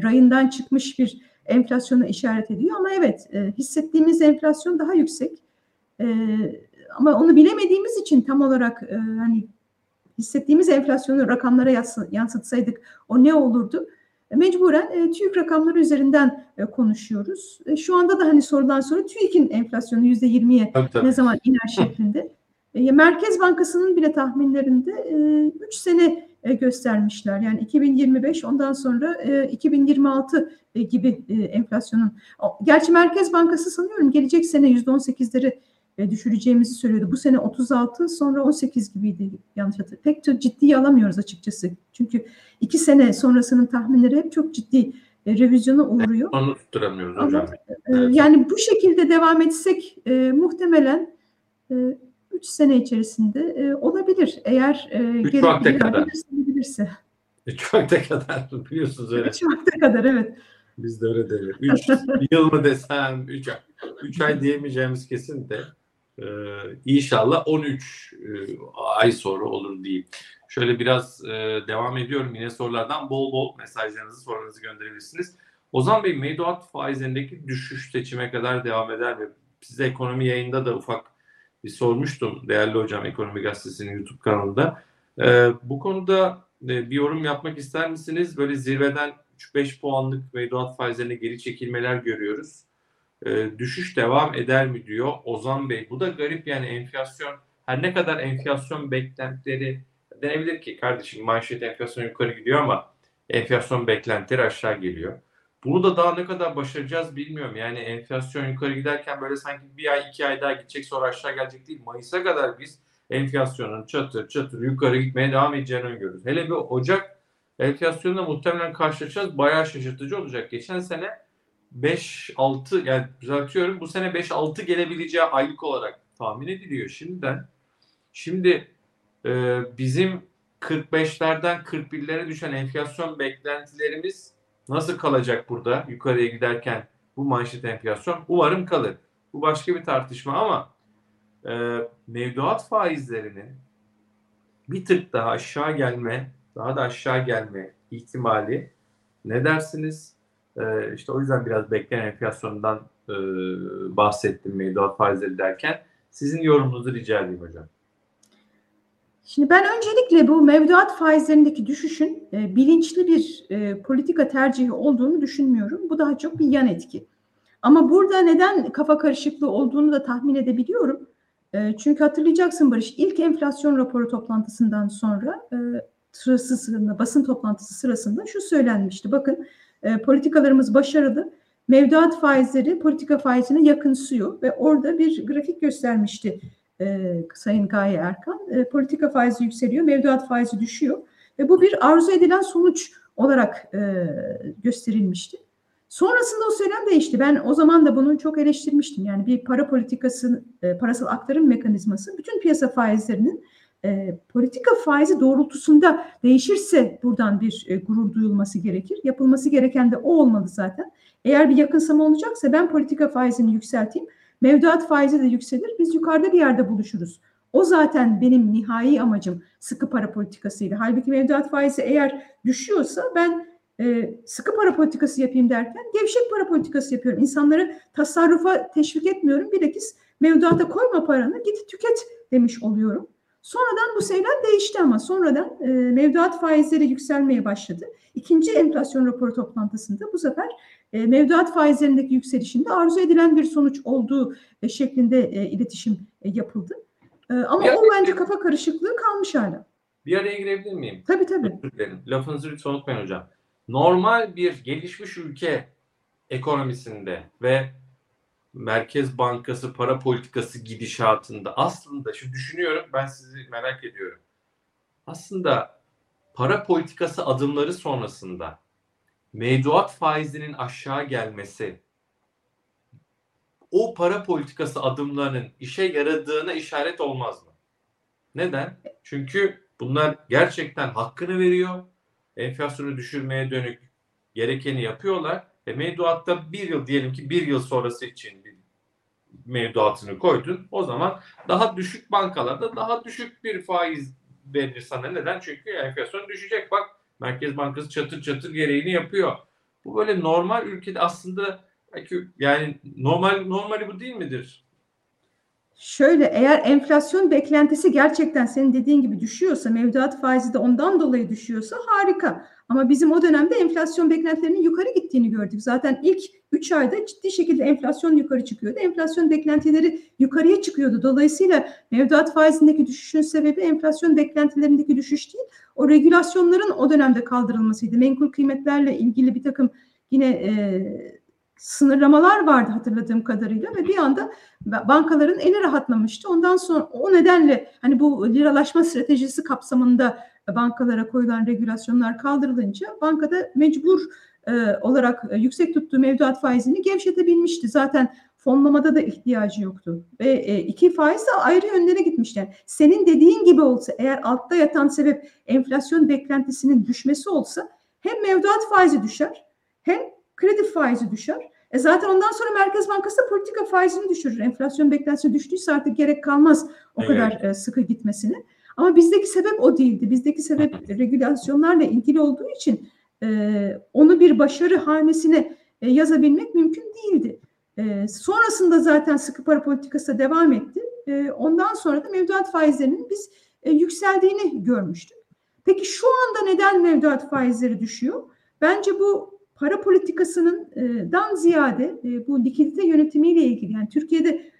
rayından çıkmış bir enflasyona işaret ediyor ama evet e, hissettiğimiz enflasyon daha yüksek. E, ama onu bilemediğimiz için tam olarak e, hani hissettiğimiz enflasyonu rakamlara yansıtsaydık o ne olurdu? e, mecburen e, TÜİK rakamları üzerinden e, konuşuyoruz. E, şu anda da hani sorulan soru TÜİK'in enflasyonu %20'ye Tabii, tabii. ne zaman iner şeklinde. E, Merkez Bankası'nın bile tahminlerinde 3 sene e, göstermişler. Yani 2025 ondan sonra e, 2026 e, gibi e, enflasyonun. O- Gerçi Merkez Bankası sanıyorum gelecek sene %18'leri e, düşüreceğimizi söylüyordu. Bu sene 36 sonra 18 gibiydi yanlış hatırlamıyorum. Pek ciddiye alamıyoruz açıkçası. Çünkü iki sene sonrasının tahminleri hep çok ciddi e, revizyona uğruyor. Onu tutturamıyoruz Ama, hocam. Evet. Yani bu şekilde devam etsek e, muhtemelen 3 sene içerisinde e, olabilir. Eğer e, Üç gerekli vakte kadar. Üç vakte kadar <laughs> biliyorsunuz öyle. 3 vakte kadar evet. Biz de öyle deriz. Üç <laughs> yıl mı desem, üç ay. Üç ay diyemeyeceğimiz kesin de e, inşallah 13 e, ay sonra olur diyeyim. Şöyle biraz e, devam ediyorum. Yine sorulardan bol bol mesajlarınızı, sorularınızı gönderebilirsiniz. Ozan Bey, mevduat faizlerindeki düşüş seçime kadar devam eder mi? Size ekonomi yayında da ufak bir sormuştum değerli hocam Ekonomi Gazetesi'nin YouTube kanalında. E, bu konuda e, bir yorum yapmak ister misiniz? Böyle zirveden 3-5 puanlık mevduat faizlerine geri çekilmeler görüyoruz. E, düşüş devam eder mi diyor Ozan Bey. Bu da garip yani enflasyon her ne kadar enflasyon beklentileri denebilir ki kardeşim manşet enflasyon yukarı gidiyor ama enflasyon beklentileri aşağı geliyor. Bunu da daha ne kadar başaracağız bilmiyorum. Yani enflasyon yukarı giderken böyle sanki bir ay iki ay daha gidecek sonra aşağı gelecek değil. Mayıs'a kadar biz enflasyonun çatır çatır yukarı gitmeye devam edeceğini öngörüyoruz. Hele bir Ocak enflasyonla muhtemelen karşılaşacağız. Bayağı şaşırtıcı olacak. Geçen sene 5-6 yani düzeltiyorum bu sene 5-6 gelebileceği aylık olarak tahmin ediliyor şimdiden. Şimdi e, bizim 45'lerden 41'lere düşen enflasyon beklentilerimiz nasıl kalacak burada yukarıya giderken bu manşet enflasyon? Umarım kalır. Bu başka bir tartışma ama e, mevduat faizlerinin bir tık daha aşağı gelme, daha da aşağı gelme ihtimali ne dersiniz? E, işte o yüzden biraz beklenen enflasyondan e, bahsettim mevduat faizleri derken. Sizin yorumunuzu rica edeyim hocam. Şimdi ben öncelikle bu mevduat faizlerindeki düşüşün e, bilinçli bir e, politika tercihi olduğunu düşünmüyorum. Bu daha çok bir yan etki. Ama burada neden kafa karışıklığı olduğunu da tahmin edebiliyorum. E, çünkü hatırlayacaksın Barış ilk enflasyon raporu toplantısından sonra e, basın toplantısı sırasında şu söylenmişti. Bakın e, politikalarımız başarılı. Mevduat faizleri politika faizine yakınsıyor ve orada bir grafik göstermişti e, Sayın Gaye Erkan. E, politika faizi yükseliyor, mevduat faizi düşüyor ve bu bir arzu edilen sonuç olarak e, gösterilmişti. Sonrasında o söylem değişti. Ben o zaman da bunu çok eleştirmiştim. Yani bir para politikası, e, parasal aktarım mekanizması bütün piyasa faizlerinin e, politika faizi doğrultusunda değişirse buradan bir e, gurur duyulması gerekir. Yapılması gereken de o olmalı zaten. Eğer bir yakınsama olacaksa ben politika faizini yükselteyim. Mevduat faizi de yükselir. Biz yukarıda bir yerde buluşuruz. O zaten benim nihai amacım sıkı para politikasıyla. Halbuki mevduat faizi eğer düşüyorsa ben e, sıkı para politikası yapayım derken gevşek para politikası yapıyorum. İnsanları tasarrufa teşvik etmiyorum. Bilakis mevduata koyma paranı git tüket demiş oluyorum. Sonradan bu söylem değişti ama sonradan e, mevduat faizleri yükselmeye başladı. İkinci enflasyon raporu toplantısında bu sefer e, mevduat faizlerindeki yükselişinde arzu edilen bir sonuç olduğu e, şeklinde e, iletişim e, yapıldı. E, ama Ya- o bence kafa karışıklığı kalmış hala. Bir araya girebilir miyim? Tabii tabii. Lafınızı lütfen unutmayın hocam. Normal bir gelişmiş ülke ekonomisinde ve Merkez Bankası para politikası gidişatında aslında şu düşünüyorum ben sizi merak ediyorum. Aslında para politikası adımları sonrasında mevduat faizinin aşağı gelmesi o para politikası adımlarının işe yaradığına işaret olmaz mı? Neden? Çünkü bunlar gerçekten hakkını veriyor. Enflasyonu düşürmeye dönük gerekeni yapıyorlar. E mevduatta bir yıl diyelim ki bir yıl sonrası için bir mevduatını koydun. O zaman daha düşük bankalarda daha düşük bir faiz verir sana. Neden? Çünkü enflasyon düşecek. Bak Merkez Bankası çatır çatır gereğini yapıyor. Bu böyle normal ülkede aslında yani normal normali bu değil midir? Şöyle eğer enflasyon beklentisi gerçekten senin dediğin gibi düşüyorsa, mevduat faizi de ondan dolayı düşüyorsa harika. Ama bizim o dönemde enflasyon beklentilerinin yukarı gittiğini gördük. Zaten ilk 3 ayda ciddi şekilde enflasyon yukarı çıkıyordu. Enflasyon beklentileri yukarıya çıkıyordu. Dolayısıyla mevduat faizindeki düşüşün sebebi enflasyon beklentilerindeki düşüş değil. O regülasyonların o dönemde kaldırılmasıydı. Menkul kıymetlerle ilgili bir takım yine e, sınırlamalar vardı hatırladığım kadarıyla ve bir anda bankaların eli rahatlamıştı. Ondan sonra o nedenle hani bu liralaşma stratejisi kapsamında bankalara koyulan regülasyonlar kaldırılınca bankada mecbur olarak e, yüksek tuttuğu mevduat faizini gevşetebilmişti. Zaten fonlamada da ihtiyacı yoktu. Ve e, iki faiz de ayrı yönlere gitmişler. Senin dediğin gibi olsa eğer altta yatan sebep enflasyon beklentisinin düşmesi olsa hem mevduat faizi düşer hem kredi faizi düşer. E zaten ondan sonra Merkez Bankası politika faizini düşürür. Enflasyon beklentisi düştüyse artık gerek kalmaz o evet. kadar e, sıkı gitmesini. Ama bizdeki sebep o değildi. Bizdeki sebep regülasyonlarla ilgili olduğu için e, onu bir başarı hanesine e, yazabilmek mümkün değildi. E, sonrasında zaten sıkı para politikası devam etti. E, ondan sonra da mevduat faizlerinin biz e, yükseldiğini görmüştük. Peki şu anda neden mevduat faizleri düşüyor? Bence bu para politikasının e, dan ziyade e, bu likidite yönetimiyle ilgili yani Türkiye'de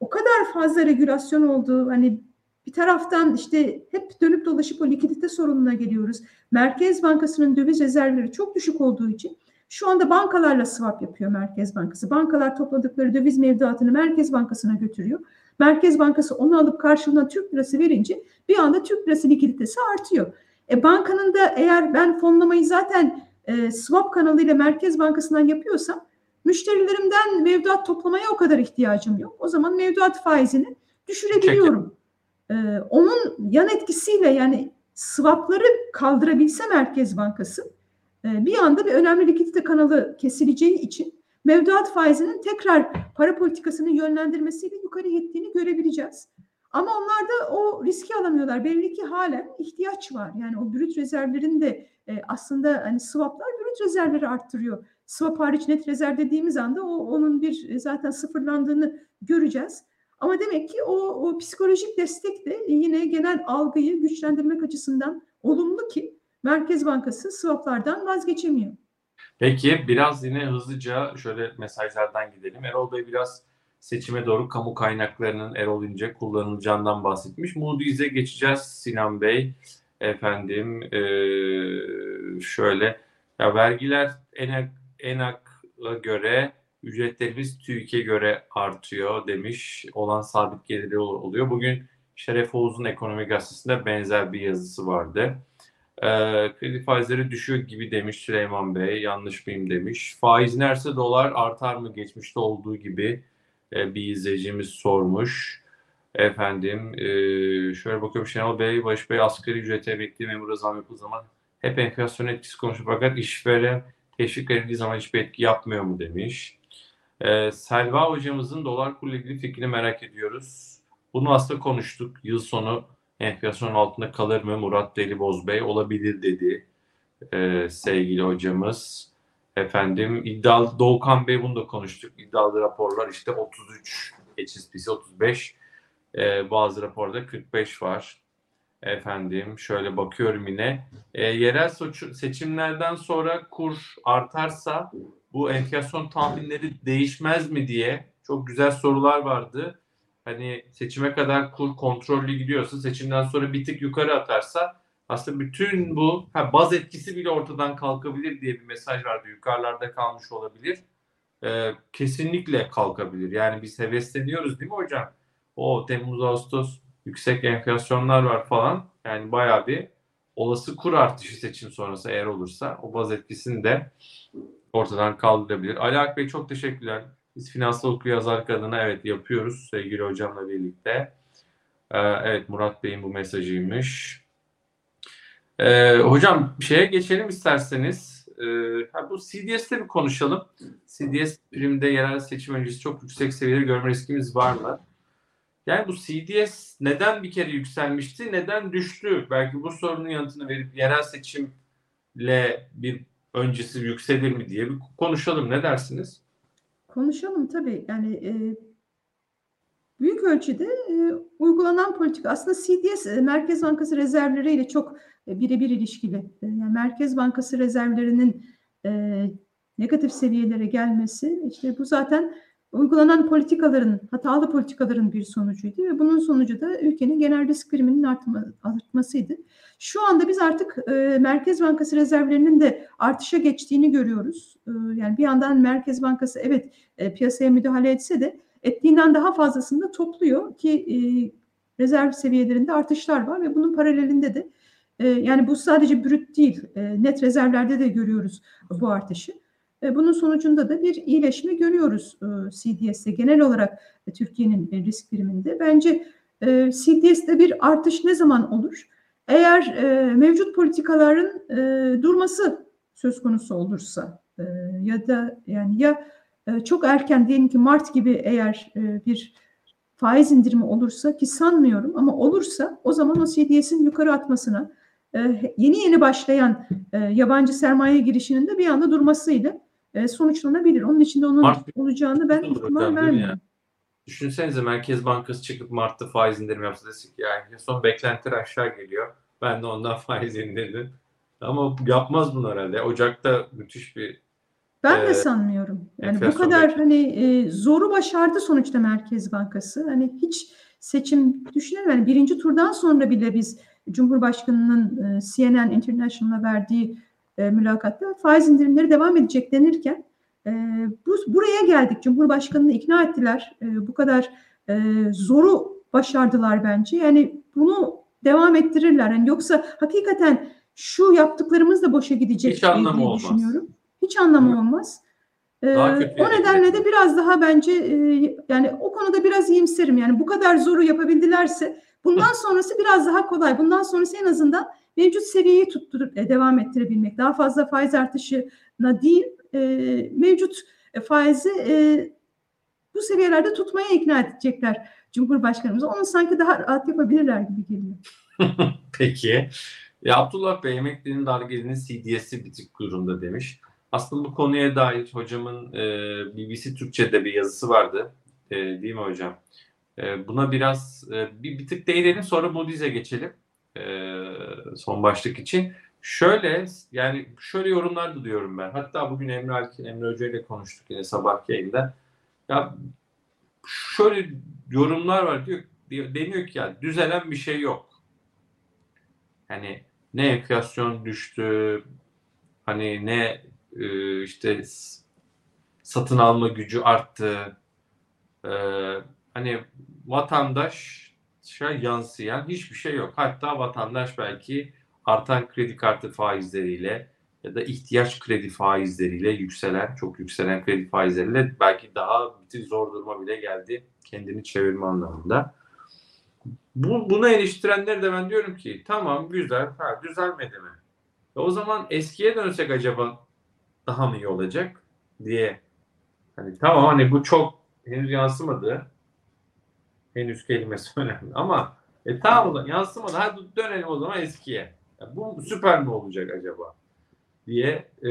o kadar fazla regülasyon olduğu hani bir taraftan işte hep dönüp dolaşıp o likidite sorununa geliyoruz. Merkez Bankası'nın döviz rezervleri çok düşük olduğu için şu anda bankalarla swap yapıyor Merkez Bankası. Bankalar topladıkları döviz mevduatını Merkez Bankası'na götürüyor. Merkez Bankası onu alıp karşılığında Türk lirası verince bir anda Türk lirası likiditesi artıyor. E bankanın da eğer ben fonlamayı zaten e, swap kanalıyla Merkez Bankası'ndan yapıyorsam müşterilerimden mevduat toplamaya o kadar ihtiyacım yok. O zaman mevduat faizini düşürebiliyorum. E, onun yan etkisiyle yani swapları kaldırabilse Merkez Bankası e, bir anda bir önemli likidite kanalı kesileceği için mevduat faizinin tekrar para politikasını yönlendirmesiyle yukarı gittiğini görebileceğiz. Ama onlar da o riski alamıyorlar. Belli ki halen ihtiyaç var. Yani o brüt rezervlerin de e, aslında hani swaplar brüt rezervleri arttırıyor. Swap hariç net rezerv dediğimiz anda o onun bir e, zaten sıfırlandığını göreceğiz. Ama demek ki o, o psikolojik destek de yine genel algıyı güçlendirmek açısından olumlu ki Merkez Bankası swaplardan vazgeçemiyor. Peki biraz yine hızlıca şöyle mesajlardan gidelim. Erol Bey biraz seçime doğru kamu kaynaklarının Erol İnce kullanılacağından bahsetmiş. Moody's'e geçeceğiz Sinan Bey. Efendim şöyle ya vergiler ENAK, ENAK'a göre ücretlerimiz TÜİK'e göre artıyor demiş. Olan sabit geliri oluyor. Bugün Şeref Oğuz'un Ekonomi Gazetesi'nde benzer bir yazısı vardı. E, kredi faizleri düşüyor gibi demiş Süleyman Bey. Yanlış mıyım demiş. Faiz inerse dolar artar mı geçmişte olduğu gibi e, bir izleyicimiz sormuş. Efendim e, şöyle bakıyorum Şenol Bey, Barış Bey asgari ücrete emekli memura zam yapıldığı zaman hep enflasyon etkisi konuşuyor fakat işveren teşvik verildiği zaman hiçbir etki yapmıyor mu demiş. Ee, Selva hocamızın dolar kuruyla ilgili fikrini merak ediyoruz. Bunu aslında konuştuk. Yıl sonu enflasyon altında kalır mı Murat Deli Bey olabilir dedi ee, sevgili hocamız. Efendim iddialı Doğukan Bey bunu da konuştuk. İddialı raporlar işte 33 HSBC 35 ee, bazı raporda 45 var. Efendim şöyle bakıyorum yine. E, yerel seçimlerden sonra kur artarsa bu enflasyon tahminleri değişmez mi diye çok güzel sorular vardı. Hani seçime kadar kur kontrollü gidiyorsa seçimden sonra bir tık yukarı atarsa aslında bütün bu ha, baz etkisi bile ortadan kalkabilir diye bir mesaj vardı. Yukarılarda kalmış olabilir. Ee, kesinlikle kalkabilir. Yani biz hevesleniyoruz değil mi hocam? O Temmuz Ağustos yüksek enflasyonlar var falan. Yani bayağı bir olası kur artışı seçim sonrası eğer olursa o baz etkisini de ortadan kaldırabilir. Ali Ak Bey çok teşekkürler. Biz finansal okuryazarlık adına evet yapıyoruz sevgili hocamla birlikte. Ee, evet Murat Bey'in bu mesajıymış. Ee, hocam şeye geçelim isterseniz. Ee, bu CDS'te bir konuşalım. CDS primde yerel seçim öncesi çok yüksek seviyede görme riskimiz var mı? Yani bu CDS neden bir kere yükselmişti, neden düştü? Belki bu sorunun yanıtını verip yerel seçimle bir öncesi yükselir mi diye bir konuşalım. Ne dersiniz? Konuşalım tabii. Yani e, büyük ölçüde e, uygulanan politika aslında CDS e, Merkez Bankası rezervleriyle çok e, birebir ilişkili. E, yani Merkez Bankası rezervlerinin e, negatif seviyelere gelmesi işte bu zaten uygulanan politikaların, hatalı politikaların bir sonucuydu ve bunun sonucu da ülkenin genel risk priminin artma, artmasıydı. Şu anda biz artık e, Merkez Bankası rezervlerinin de artışa geçtiğini görüyoruz. E, yani bir yandan Merkez Bankası evet e, piyasaya müdahale etse de ettiğinden daha fazlasını da topluyor ki e, rezerv seviyelerinde artışlar var ve bunun paralelinde de e, yani bu sadece brüt değil e, net rezervlerde de görüyoruz bu artışı. Bunun sonucunda da bir iyileşme görüyoruz e, CDS'te genel olarak e, Türkiye'nin e, risk biriminde. Bence CDS'te bir artış ne zaman olur? Eğer mevcut politikaların durması söz konusu olursa ya da yani ya çok erken diyelim ki Mart gibi eğer bir faiz indirimi olursa ki sanmıyorum ama olursa o zaman o CDS'in yukarı atmasına yeni yeni başlayan yabancı sermaye girişinin de bir anda durmasıyla e, sonuçlanabilir. Onun içinde onun Mart olacağını ben ihtimal vermiyorum. Düşünsenize Merkez Bankası çıkıp Mart'ta faiz indirimi yapsa desek yani son beklentiler aşağı geliyor. Ben de ondan <laughs> faiz indirdim. Ama yapmaz bunu herhalde. Ocak'ta müthiş bir Ben de Ee, sanmıyorum. Yani bu kadar hani e, zoru başardı sonuçta Merkez Bankası. Hani hiç seçim düşünelim. Yani birinci turdan sonra bile biz Cumhurbaşkanı'nın e, CNN International'a verdiği e, mülakatta faiz indirimleri devam edecek denirken e, bu buraya geldik. Cumhurbaşkanı'nı ikna ettiler. E, bu kadar e, zoru başardılar bence. Yani bunu devam ettirirler. Yani yoksa hakikaten şu yaptıklarımız da boşa gidecek Hiç anlamı diye olmaz. düşünüyorum. Hiç anlamı Evet. olmaz. Ee, o nedenle de biraz daha bence e, yani o konuda biraz iyimserim. Yani bu kadar zoru yapabildilerse bundan <laughs> sonrası biraz daha kolay. Bundan sonrası en azından mevcut seviyeyi tutturup e, devam ettirebilmek. Daha fazla faiz artışına değil e, mevcut e, faizi e, bu seviyelerde tutmaya ikna edecekler Cumhurbaşkanımızı. Onu sanki daha rahat yapabilirler gibi geliyor. <laughs> Peki. Ya Abdullah Bey emeklinin dargelinin CDS'i bitik durumda demiş. Aslında bu konuya dair hocamın e, BBC Türkçe'de bir yazısı vardı. E, değil mi hocam? E, buna biraz e, bir, bir tık değinelim sonra Moody's'e geçelim. E, son başlık için. Şöyle yani şöyle yorumlar da diyorum ben. Hatta bugün Emre, Alkin, Emre Hoca ile konuştuk yine sabah yayında. Ya şöyle yorumlar var diyor, deniyor ki ya düzelen bir şey yok. Hani ne enflasyon düştü, hani ne e, işte satın alma gücü arttı. E, hani vatandaşa yansıyan hiçbir şey yok. Hatta vatandaş belki artan kredi kartı faizleriyle ya da ihtiyaç kredi faizleriyle yükselen, çok yükselen kredi faizleriyle belki daha bir zor duruma bile geldi kendini çevirme anlamında. Bu, buna eleştirenler de ben diyorum ki tamam güzel, ha, düzelmedi mi? E o zaman eskiye dönsek acaba daha mı iyi olacak diye. Hani tamam hani bu çok henüz yansımadı. Henüz kelimesi <laughs> önemli ama e tamam yansımadı. Hadi dönelim o zaman eskiye. Ya bu süper mi olacak acaba? diye e,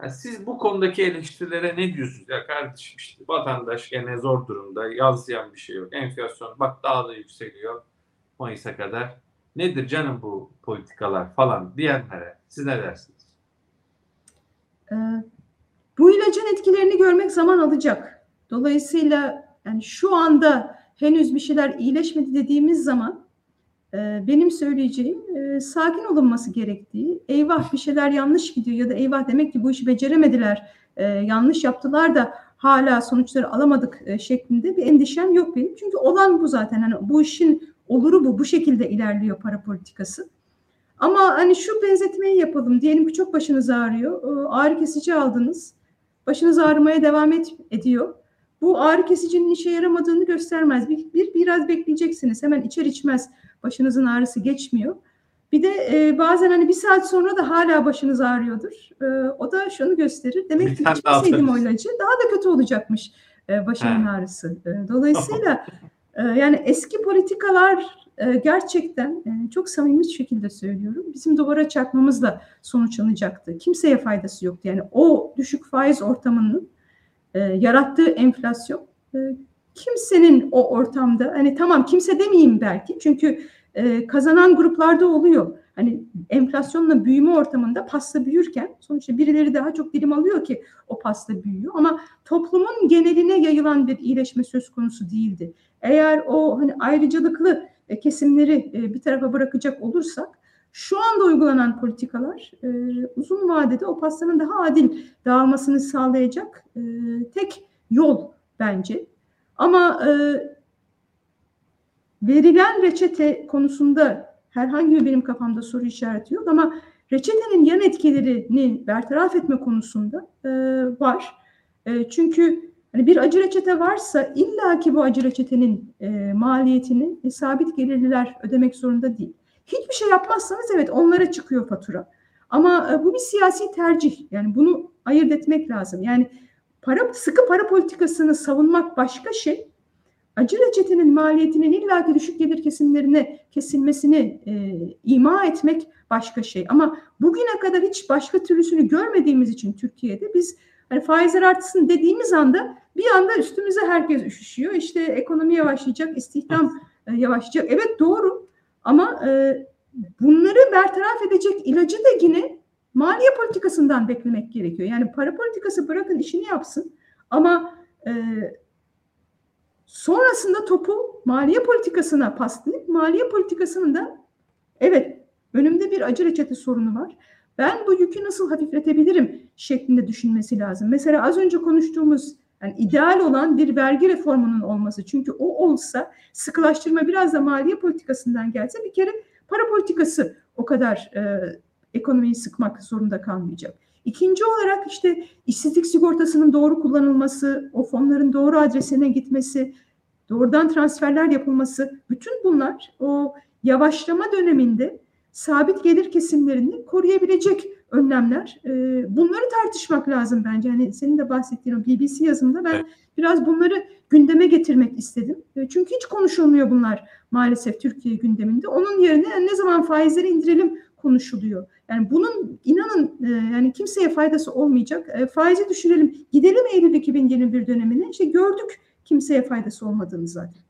yani siz bu konudaki eleştirilere ne diyorsunuz? Ya kardeşim işte vatandaş gene zor durumda. Yansıyan bir şey yok. Enflasyon bak daha da yükseliyor Mayıs'a kadar. Nedir canım bu politikalar falan diyenlere siz ne dersiniz? Ee, bu ilacın etkilerini görmek zaman alacak. Dolayısıyla yani şu anda henüz bir şeyler iyileşmedi dediğimiz zaman e, benim söyleyeceğim e, sakin olunması gerektiği, eyvah bir şeyler yanlış gidiyor ya da eyvah demek ki bu işi beceremediler, e, yanlış yaptılar da hala sonuçları alamadık e, şeklinde bir endişem yok benim. Çünkü olan bu zaten. Hani bu işin oluru bu. Bu şekilde ilerliyor para politikası. Ama hani şu benzetmeyi yapalım. Diyelim ki çok başınız ağrıyor. Ee, Ağrı kesici aldınız. Başınız ağrımaya devam et, ediyor. Bu ağrı kesicinin işe yaramadığını göstermez. Bir, bir biraz bekleyeceksiniz. Hemen içer içmez başınızın ağrısı geçmiyor. Bir de e, bazen hani bir saat sonra da hala başınız ağrıyordur. E, o da şunu gösterir. Demek ki içmeseydim o ilacı daha da kötü olacakmış e, başımın He. ağrısı. E, dolayısıyla e, yani eski politikalar e, gerçekten e, çok samimi şekilde söylüyorum. Bizim duvara çarpmamızla sonuçlanacaktı. Kimseye faydası yoktu. Yani o düşük faiz ortamının e, yarattığı enflasyon e, kimsenin o ortamda hani tamam kimse demeyeyim belki çünkü e, kazanan gruplarda oluyor. Hani enflasyonla büyüme ortamında pasta büyürken sonuçta birileri daha çok dilim alıyor ki o pasta büyüyor ama toplumun geneline yayılan bir iyileşme söz konusu değildi. Eğer o hani ayrıcalıklı kesimleri bir tarafa bırakacak olursak şu anda uygulanan politikalar e, uzun vadede o pastanın daha adil dağılmasını sağlayacak e, tek yol bence. Ama e, verilen reçete konusunda herhangi bir benim kafamda soru işareti yok ama reçetenin yan etkilerini bertaraf etme konusunda e, var. E, çünkü hani bir acı reçete varsa illaki bu acı reçetenin e, maliyetini e, sabit gelirliler ödemek zorunda değil. Hiçbir şey yapmazsanız evet onlara çıkıyor fatura. Ama e, bu bir siyasi tercih. Yani bunu ayırt etmek lazım. Yani para sıkı para politikasını savunmak başka şey. Acı reçetenin maliyetinin illaki düşük gelir kesimlerine kesilmesini e, ima etmek başka şey. Ama bugüne kadar hiç başka türlüsünü görmediğimiz için Türkiye'de biz hani faizler artsın dediğimiz anda bir anda üstümüze herkes üşüşüyor. İşte ekonomi yavaşlayacak, istihdam e, yavaşlayacak. Evet doğru ama e, bunları bertaraf edecek ilacı da yine maliye politikasından beklemek gerekiyor. Yani para politikası bırakın işini yapsın ama e, sonrasında topu maliye politikasına paslayıp maliye politikasının da evet önümde bir acı reçete sorunu var. Ben bu yükü nasıl hafifletebilirim şeklinde düşünmesi lazım. Mesela az önce konuştuğumuz yani ideal olan bir vergi reformunun olması. Çünkü o olsa sıkılaştırma biraz da maliye politikasından gelse bir kere para politikası o kadar e, ekonomiyi sıkmak zorunda kalmayacak. İkinci olarak işte işsizlik sigortasının doğru kullanılması, o fonların doğru adresine gitmesi, doğrudan transferler yapılması, bütün bunlar o yavaşlama döneminde sabit gelir kesimlerini koruyabilecek önlemler. E, bunları tartışmak lazım bence. Hani senin de bahsettiğin o BBC yazımda ben evet. biraz bunları gündeme getirmek istedim. E, çünkü hiç konuşulmuyor bunlar maalesef Türkiye gündeminde. Onun yerine yani ne zaman faizleri indirelim konuşuluyor. Yani bunun inanın e, yani kimseye faydası olmayacak. E, faizi düşürelim. Gidelim Eylül 2021 dönemine. İşte gördük kimseye faydası olmadığını zaten.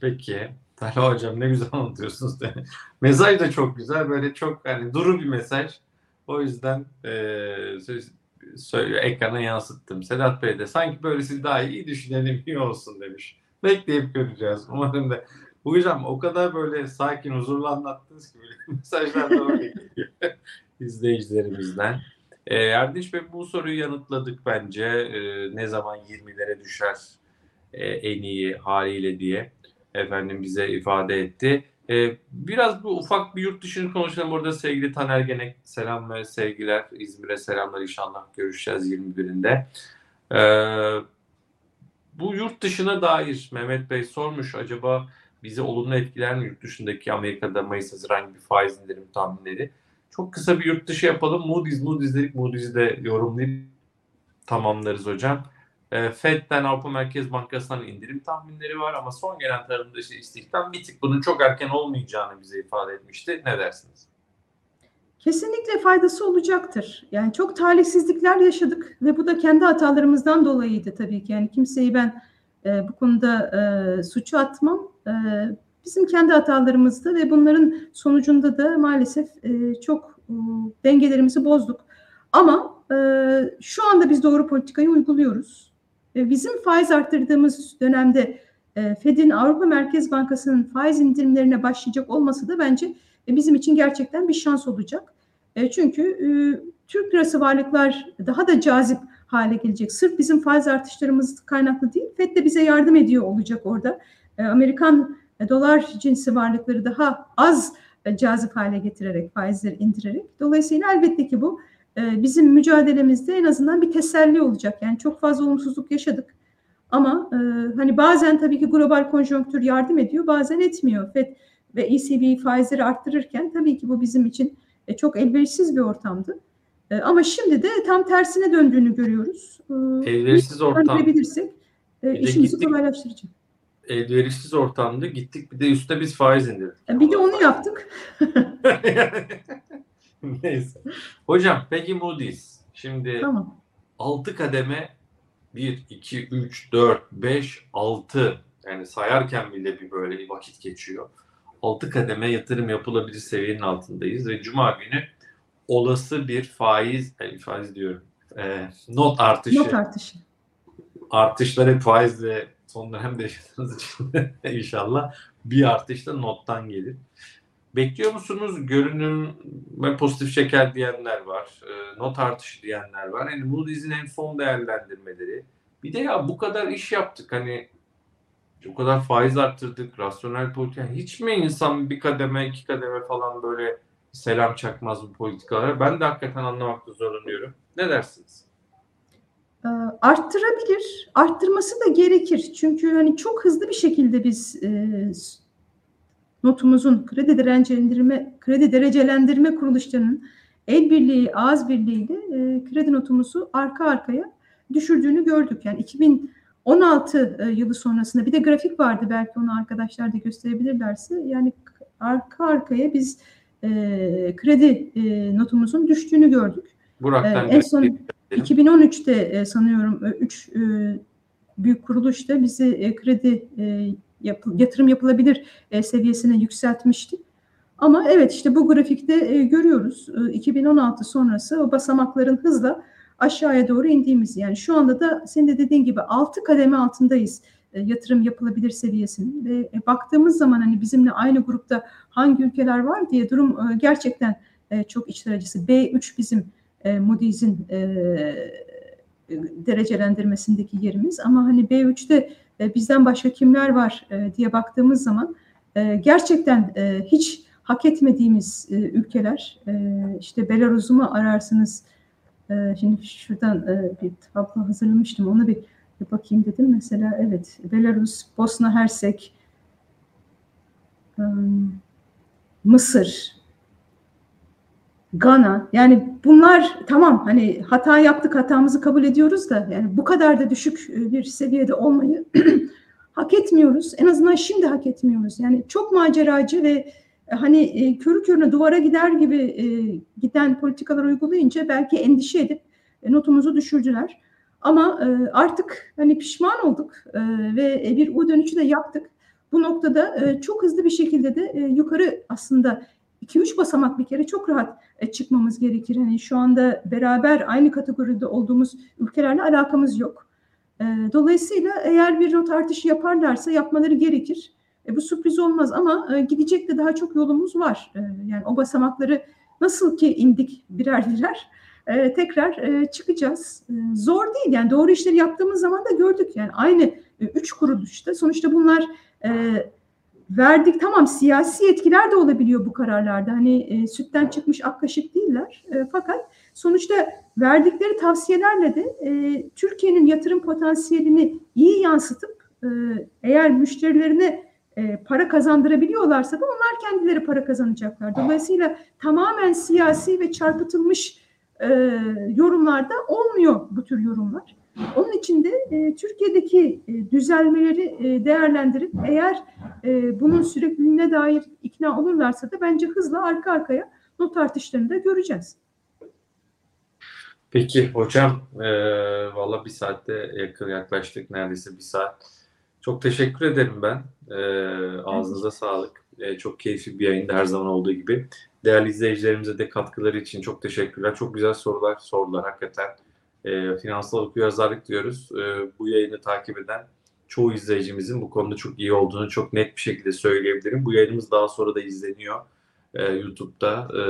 Peki. Talha Hocam ne güzel anlatıyorsunuz. <laughs> mesaj da çok güzel. Böyle çok hani duru bir mesaj. O yüzden e, söyle, ekrana yansıttım. Sedat Bey de sanki böyle siz daha iyi düşünelim iyi olsun demiş. Bekleyip göreceğiz. Umarım da bu hocam o kadar böyle sakin, huzurlu anlattınız ki böyle <laughs> mesajlar öyle geliyor <laughs> izleyicilerimizden. E, Erdinç Bey bu soruyu yanıtladık bence. E, ne zaman 20'lere düşer e, en iyi haliyle diye efendim bize ifade etti. Ee, biraz bu ufak bir yurt dışını konuşalım. Orada sevgili Taner Genek selam ve sevgiler. İzmir'e selamlar inşallah görüşeceğiz 21'inde. Ee, bu yurt dışına dair Mehmet Bey sormuş acaba bizi olumlu etkiler mi yurt dışındaki Amerika'da Mayıs Haziran gibi faiz indirim tahminleri? Çok kısa bir yurt dışı yapalım. Moody's, Moody's dedik. Moody's'i de yorumlayıp tamamlarız hocam. E, Fed'den Avrupa Merkez Bankası'ndan indirim tahminleri var ama son gelen tarım dışı istihdam bir tık bunun çok erken olmayacağını bize ifade etmişti. Ne dersiniz? Kesinlikle faydası olacaktır. Yani çok talihsizlikler yaşadık ve bu da kendi hatalarımızdan dolayıydı tabii ki. Yani kimseyi ben e, bu konuda e, suçu atmam. E, bizim kendi hatalarımızdı ve bunların sonucunda da maalesef e, çok e, dengelerimizi bozduk. Ama e, şu anda biz doğru politikayı uyguluyoruz. E, bizim faiz arttırdığımız dönemde e, Fed'in Avrupa Merkez Bankası'nın faiz indirimlerine başlayacak olması da bence e, bizim için gerçekten bir şans olacak. Çünkü Türk lirası varlıklar daha da cazip hale gelecek. Sırf bizim faiz artışlarımız kaynaklı değil, Fed de bize yardım ediyor olacak orada. Amerikan dolar cinsi varlıkları daha az cazip hale getirerek, faizleri indirerek. Dolayısıyla elbette ki bu ee, bizim mücadelemizde en azından bir teselli olacak. Yani çok fazla olumsuzluk yaşadık. Ama e, hani bazen tabii ki global konjonktür yardım ediyor, bazen etmiyor. FED ve ECB faizleri arttırırken tabii ki bu bizim için e, çok elverişsiz bir ortamdı. E, ama şimdi de tam tersine döndüğünü görüyoruz. E, elverişsiz ortam. E, işimizi gittik, kolaylaştıracak. Elverişsiz ortamda gittik bir de üstte biz faiz indirdik. E, bir de onu yaptık. <laughs> <laughs> Neyse. Hocam peki Moody's. Şimdi tamam. 6 kademe 1, 2, 3, 4, 5, 6 yani sayarken bile bir böyle bir vakit geçiyor. 6 kademe yatırım yapılabilir seviyenin altındayız ve Cuma günü olası bir faiz, yani faiz diyorum, e, not artışı. Not artışı. Artışlar hep faizle son dönemde yaşadığınız için <laughs> inşallah bir artış da nottan gelir. Bekliyor musunuz? Görünüm ve pozitif şeker diyenler var. E, not artışı diyenler var. Yani Moody's'in en son değerlendirmeleri. Bir de ya bu kadar iş yaptık. Hani o kadar faiz arttırdık. Rasyonel politika. Hiç mi insan bir kademe, iki kademe falan böyle selam çakmaz bu politikalara? Ben de hakikaten anlamakta zorlanıyorum. Ne dersiniz? Ee, arttırabilir. Arttırması da gerekir. Çünkü hani çok hızlı bir şekilde biz e, notumuzun kredi derecelendirme kredi derecelendirme kuruluşlarının el birliği, ağız birliğiyle e, kredi notumuzu arka arkaya düşürdüğünü gördük. Yani 2016 e, yılı sonrasında bir de grafik vardı belki onu arkadaşlar da gösterebilirlerse. Yani arka arkaya biz e, kredi e, notumuzun düştüğünü gördük. Burak'tan e, en son 2013'te e, sanıyorum 3 e, büyük kuruluş da bizi e, kredi e, yap, yatırım yapılabilir e, seviyesine yükseltmişti. Ama evet işte bu grafikte e, görüyoruz e, 2016 sonrası o basamakların hızla aşağıya doğru indiğimizi. Yani şu anda da senin de dediğin gibi 6 kademe altındayız e, yatırım yapılabilir seviyesinin ve e, baktığımız zaman hani bizimle aynı grupta hangi ülkeler var diye durum e, gerçekten e, çok içler acısı. B3 bizim e, Moody's'in e, derecelendirmesindeki yerimiz ama hani B3'te e, bizden başka kimler var e, diye baktığımız zaman e, gerçekten e, hiç hak etmediğimiz e, ülkeler e, işte Belarus'u mu ararsınız? E, şimdi şuradan e, bir tablo hazırlamıştım ona bir, bir bakayım dedim. Mesela evet Belarus, Bosna Hersek e, Mısır Gana yani bunlar tamam hani hata yaptık hatamızı kabul ediyoruz da yani bu kadar da düşük bir seviyede olmayı <clears throat> hak etmiyoruz. En azından şimdi hak etmiyoruz. Yani çok maceracı ve hani e, körü körüne duvara gider gibi e, giden politikalar uygulayınca belki endişe edip e, notumuzu düşürdüler. Ama e, artık hani pişman olduk e, ve bir U dönüşü de yaptık. Bu noktada e, çok hızlı bir şekilde de e, yukarı aslında 2-3 basamak bir kere çok rahat e, çıkmamız gerekir. Hani şu anda beraber aynı kategoride olduğumuz ülkelerle alakamız yok. E, dolayısıyla eğer bir not artışı yaparlarsa yapmaları gerekir. E, bu sürpriz olmaz ama e, gidecek de daha çok yolumuz var. E, yani o basamakları nasıl ki indik birer birer e, tekrar e, çıkacağız. E, zor değil yani doğru işleri yaptığımız zaman da gördük yani aynı e, üç kuruluşta sonuçta bunlar e, verdik tamam siyasi etkiler de olabiliyor bu kararlarda. Hani e, sütten çıkmış ak kaşık değiller. E, fakat sonuçta verdikleri tavsiyelerle de e, Türkiye'nin yatırım potansiyelini iyi yansıtıp e, eğer müşterilerine e, para kazandırabiliyorlarsa da onlar kendileri para kazanacaklar. Dolayısıyla tamamen siyasi ve çarpıtılmış e, yorumlarda olmuyor bu tür yorumlar. Onun için de e, Türkiye'deki e, düzelmeleri e, değerlendirip eğer e, bunun sürekliliğine dair ikna olurlarsa da bence hızla arka arkaya not artışlarını da göreceğiz. Peki hocam e, valla bir saatte yakın yaklaştık neredeyse bir saat. Çok teşekkür ederim ben. E, ağzınıza sağlık. E, çok keyifli bir yayında her zaman olduğu gibi. Değerli izleyicilerimize de katkıları için çok teşekkürler. Çok güzel sorular sordular hakikaten e, finansal okuryazarlık diyoruz. E, bu yayını takip eden çoğu izleyicimizin bu konuda çok iyi olduğunu çok net bir şekilde söyleyebilirim. Bu yayınımız daha sonra da izleniyor e, YouTube'da. E,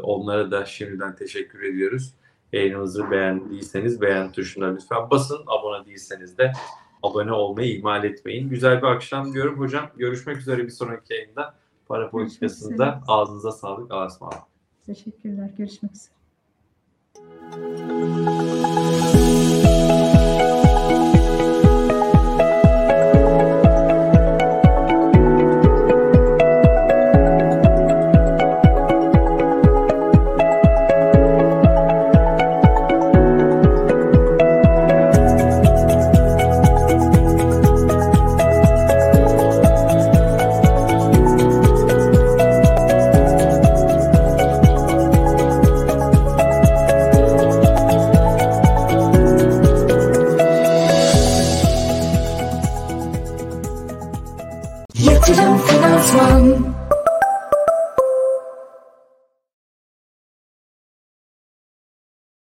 onlara da şimdiden teşekkür ediyoruz. Yayınımızı beğendiyseniz beğen tuşuna lütfen basın. Abone değilseniz de abone olmayı ihmal etmeyin. Güzel bir akşam diyorum hocam. Görüşmek üzere bir sonraki yayında. Para politikasında ağzınıza sağlık. Allah'a ısmarladık. Teşekkürler. Görüşmek üzere. Thank you.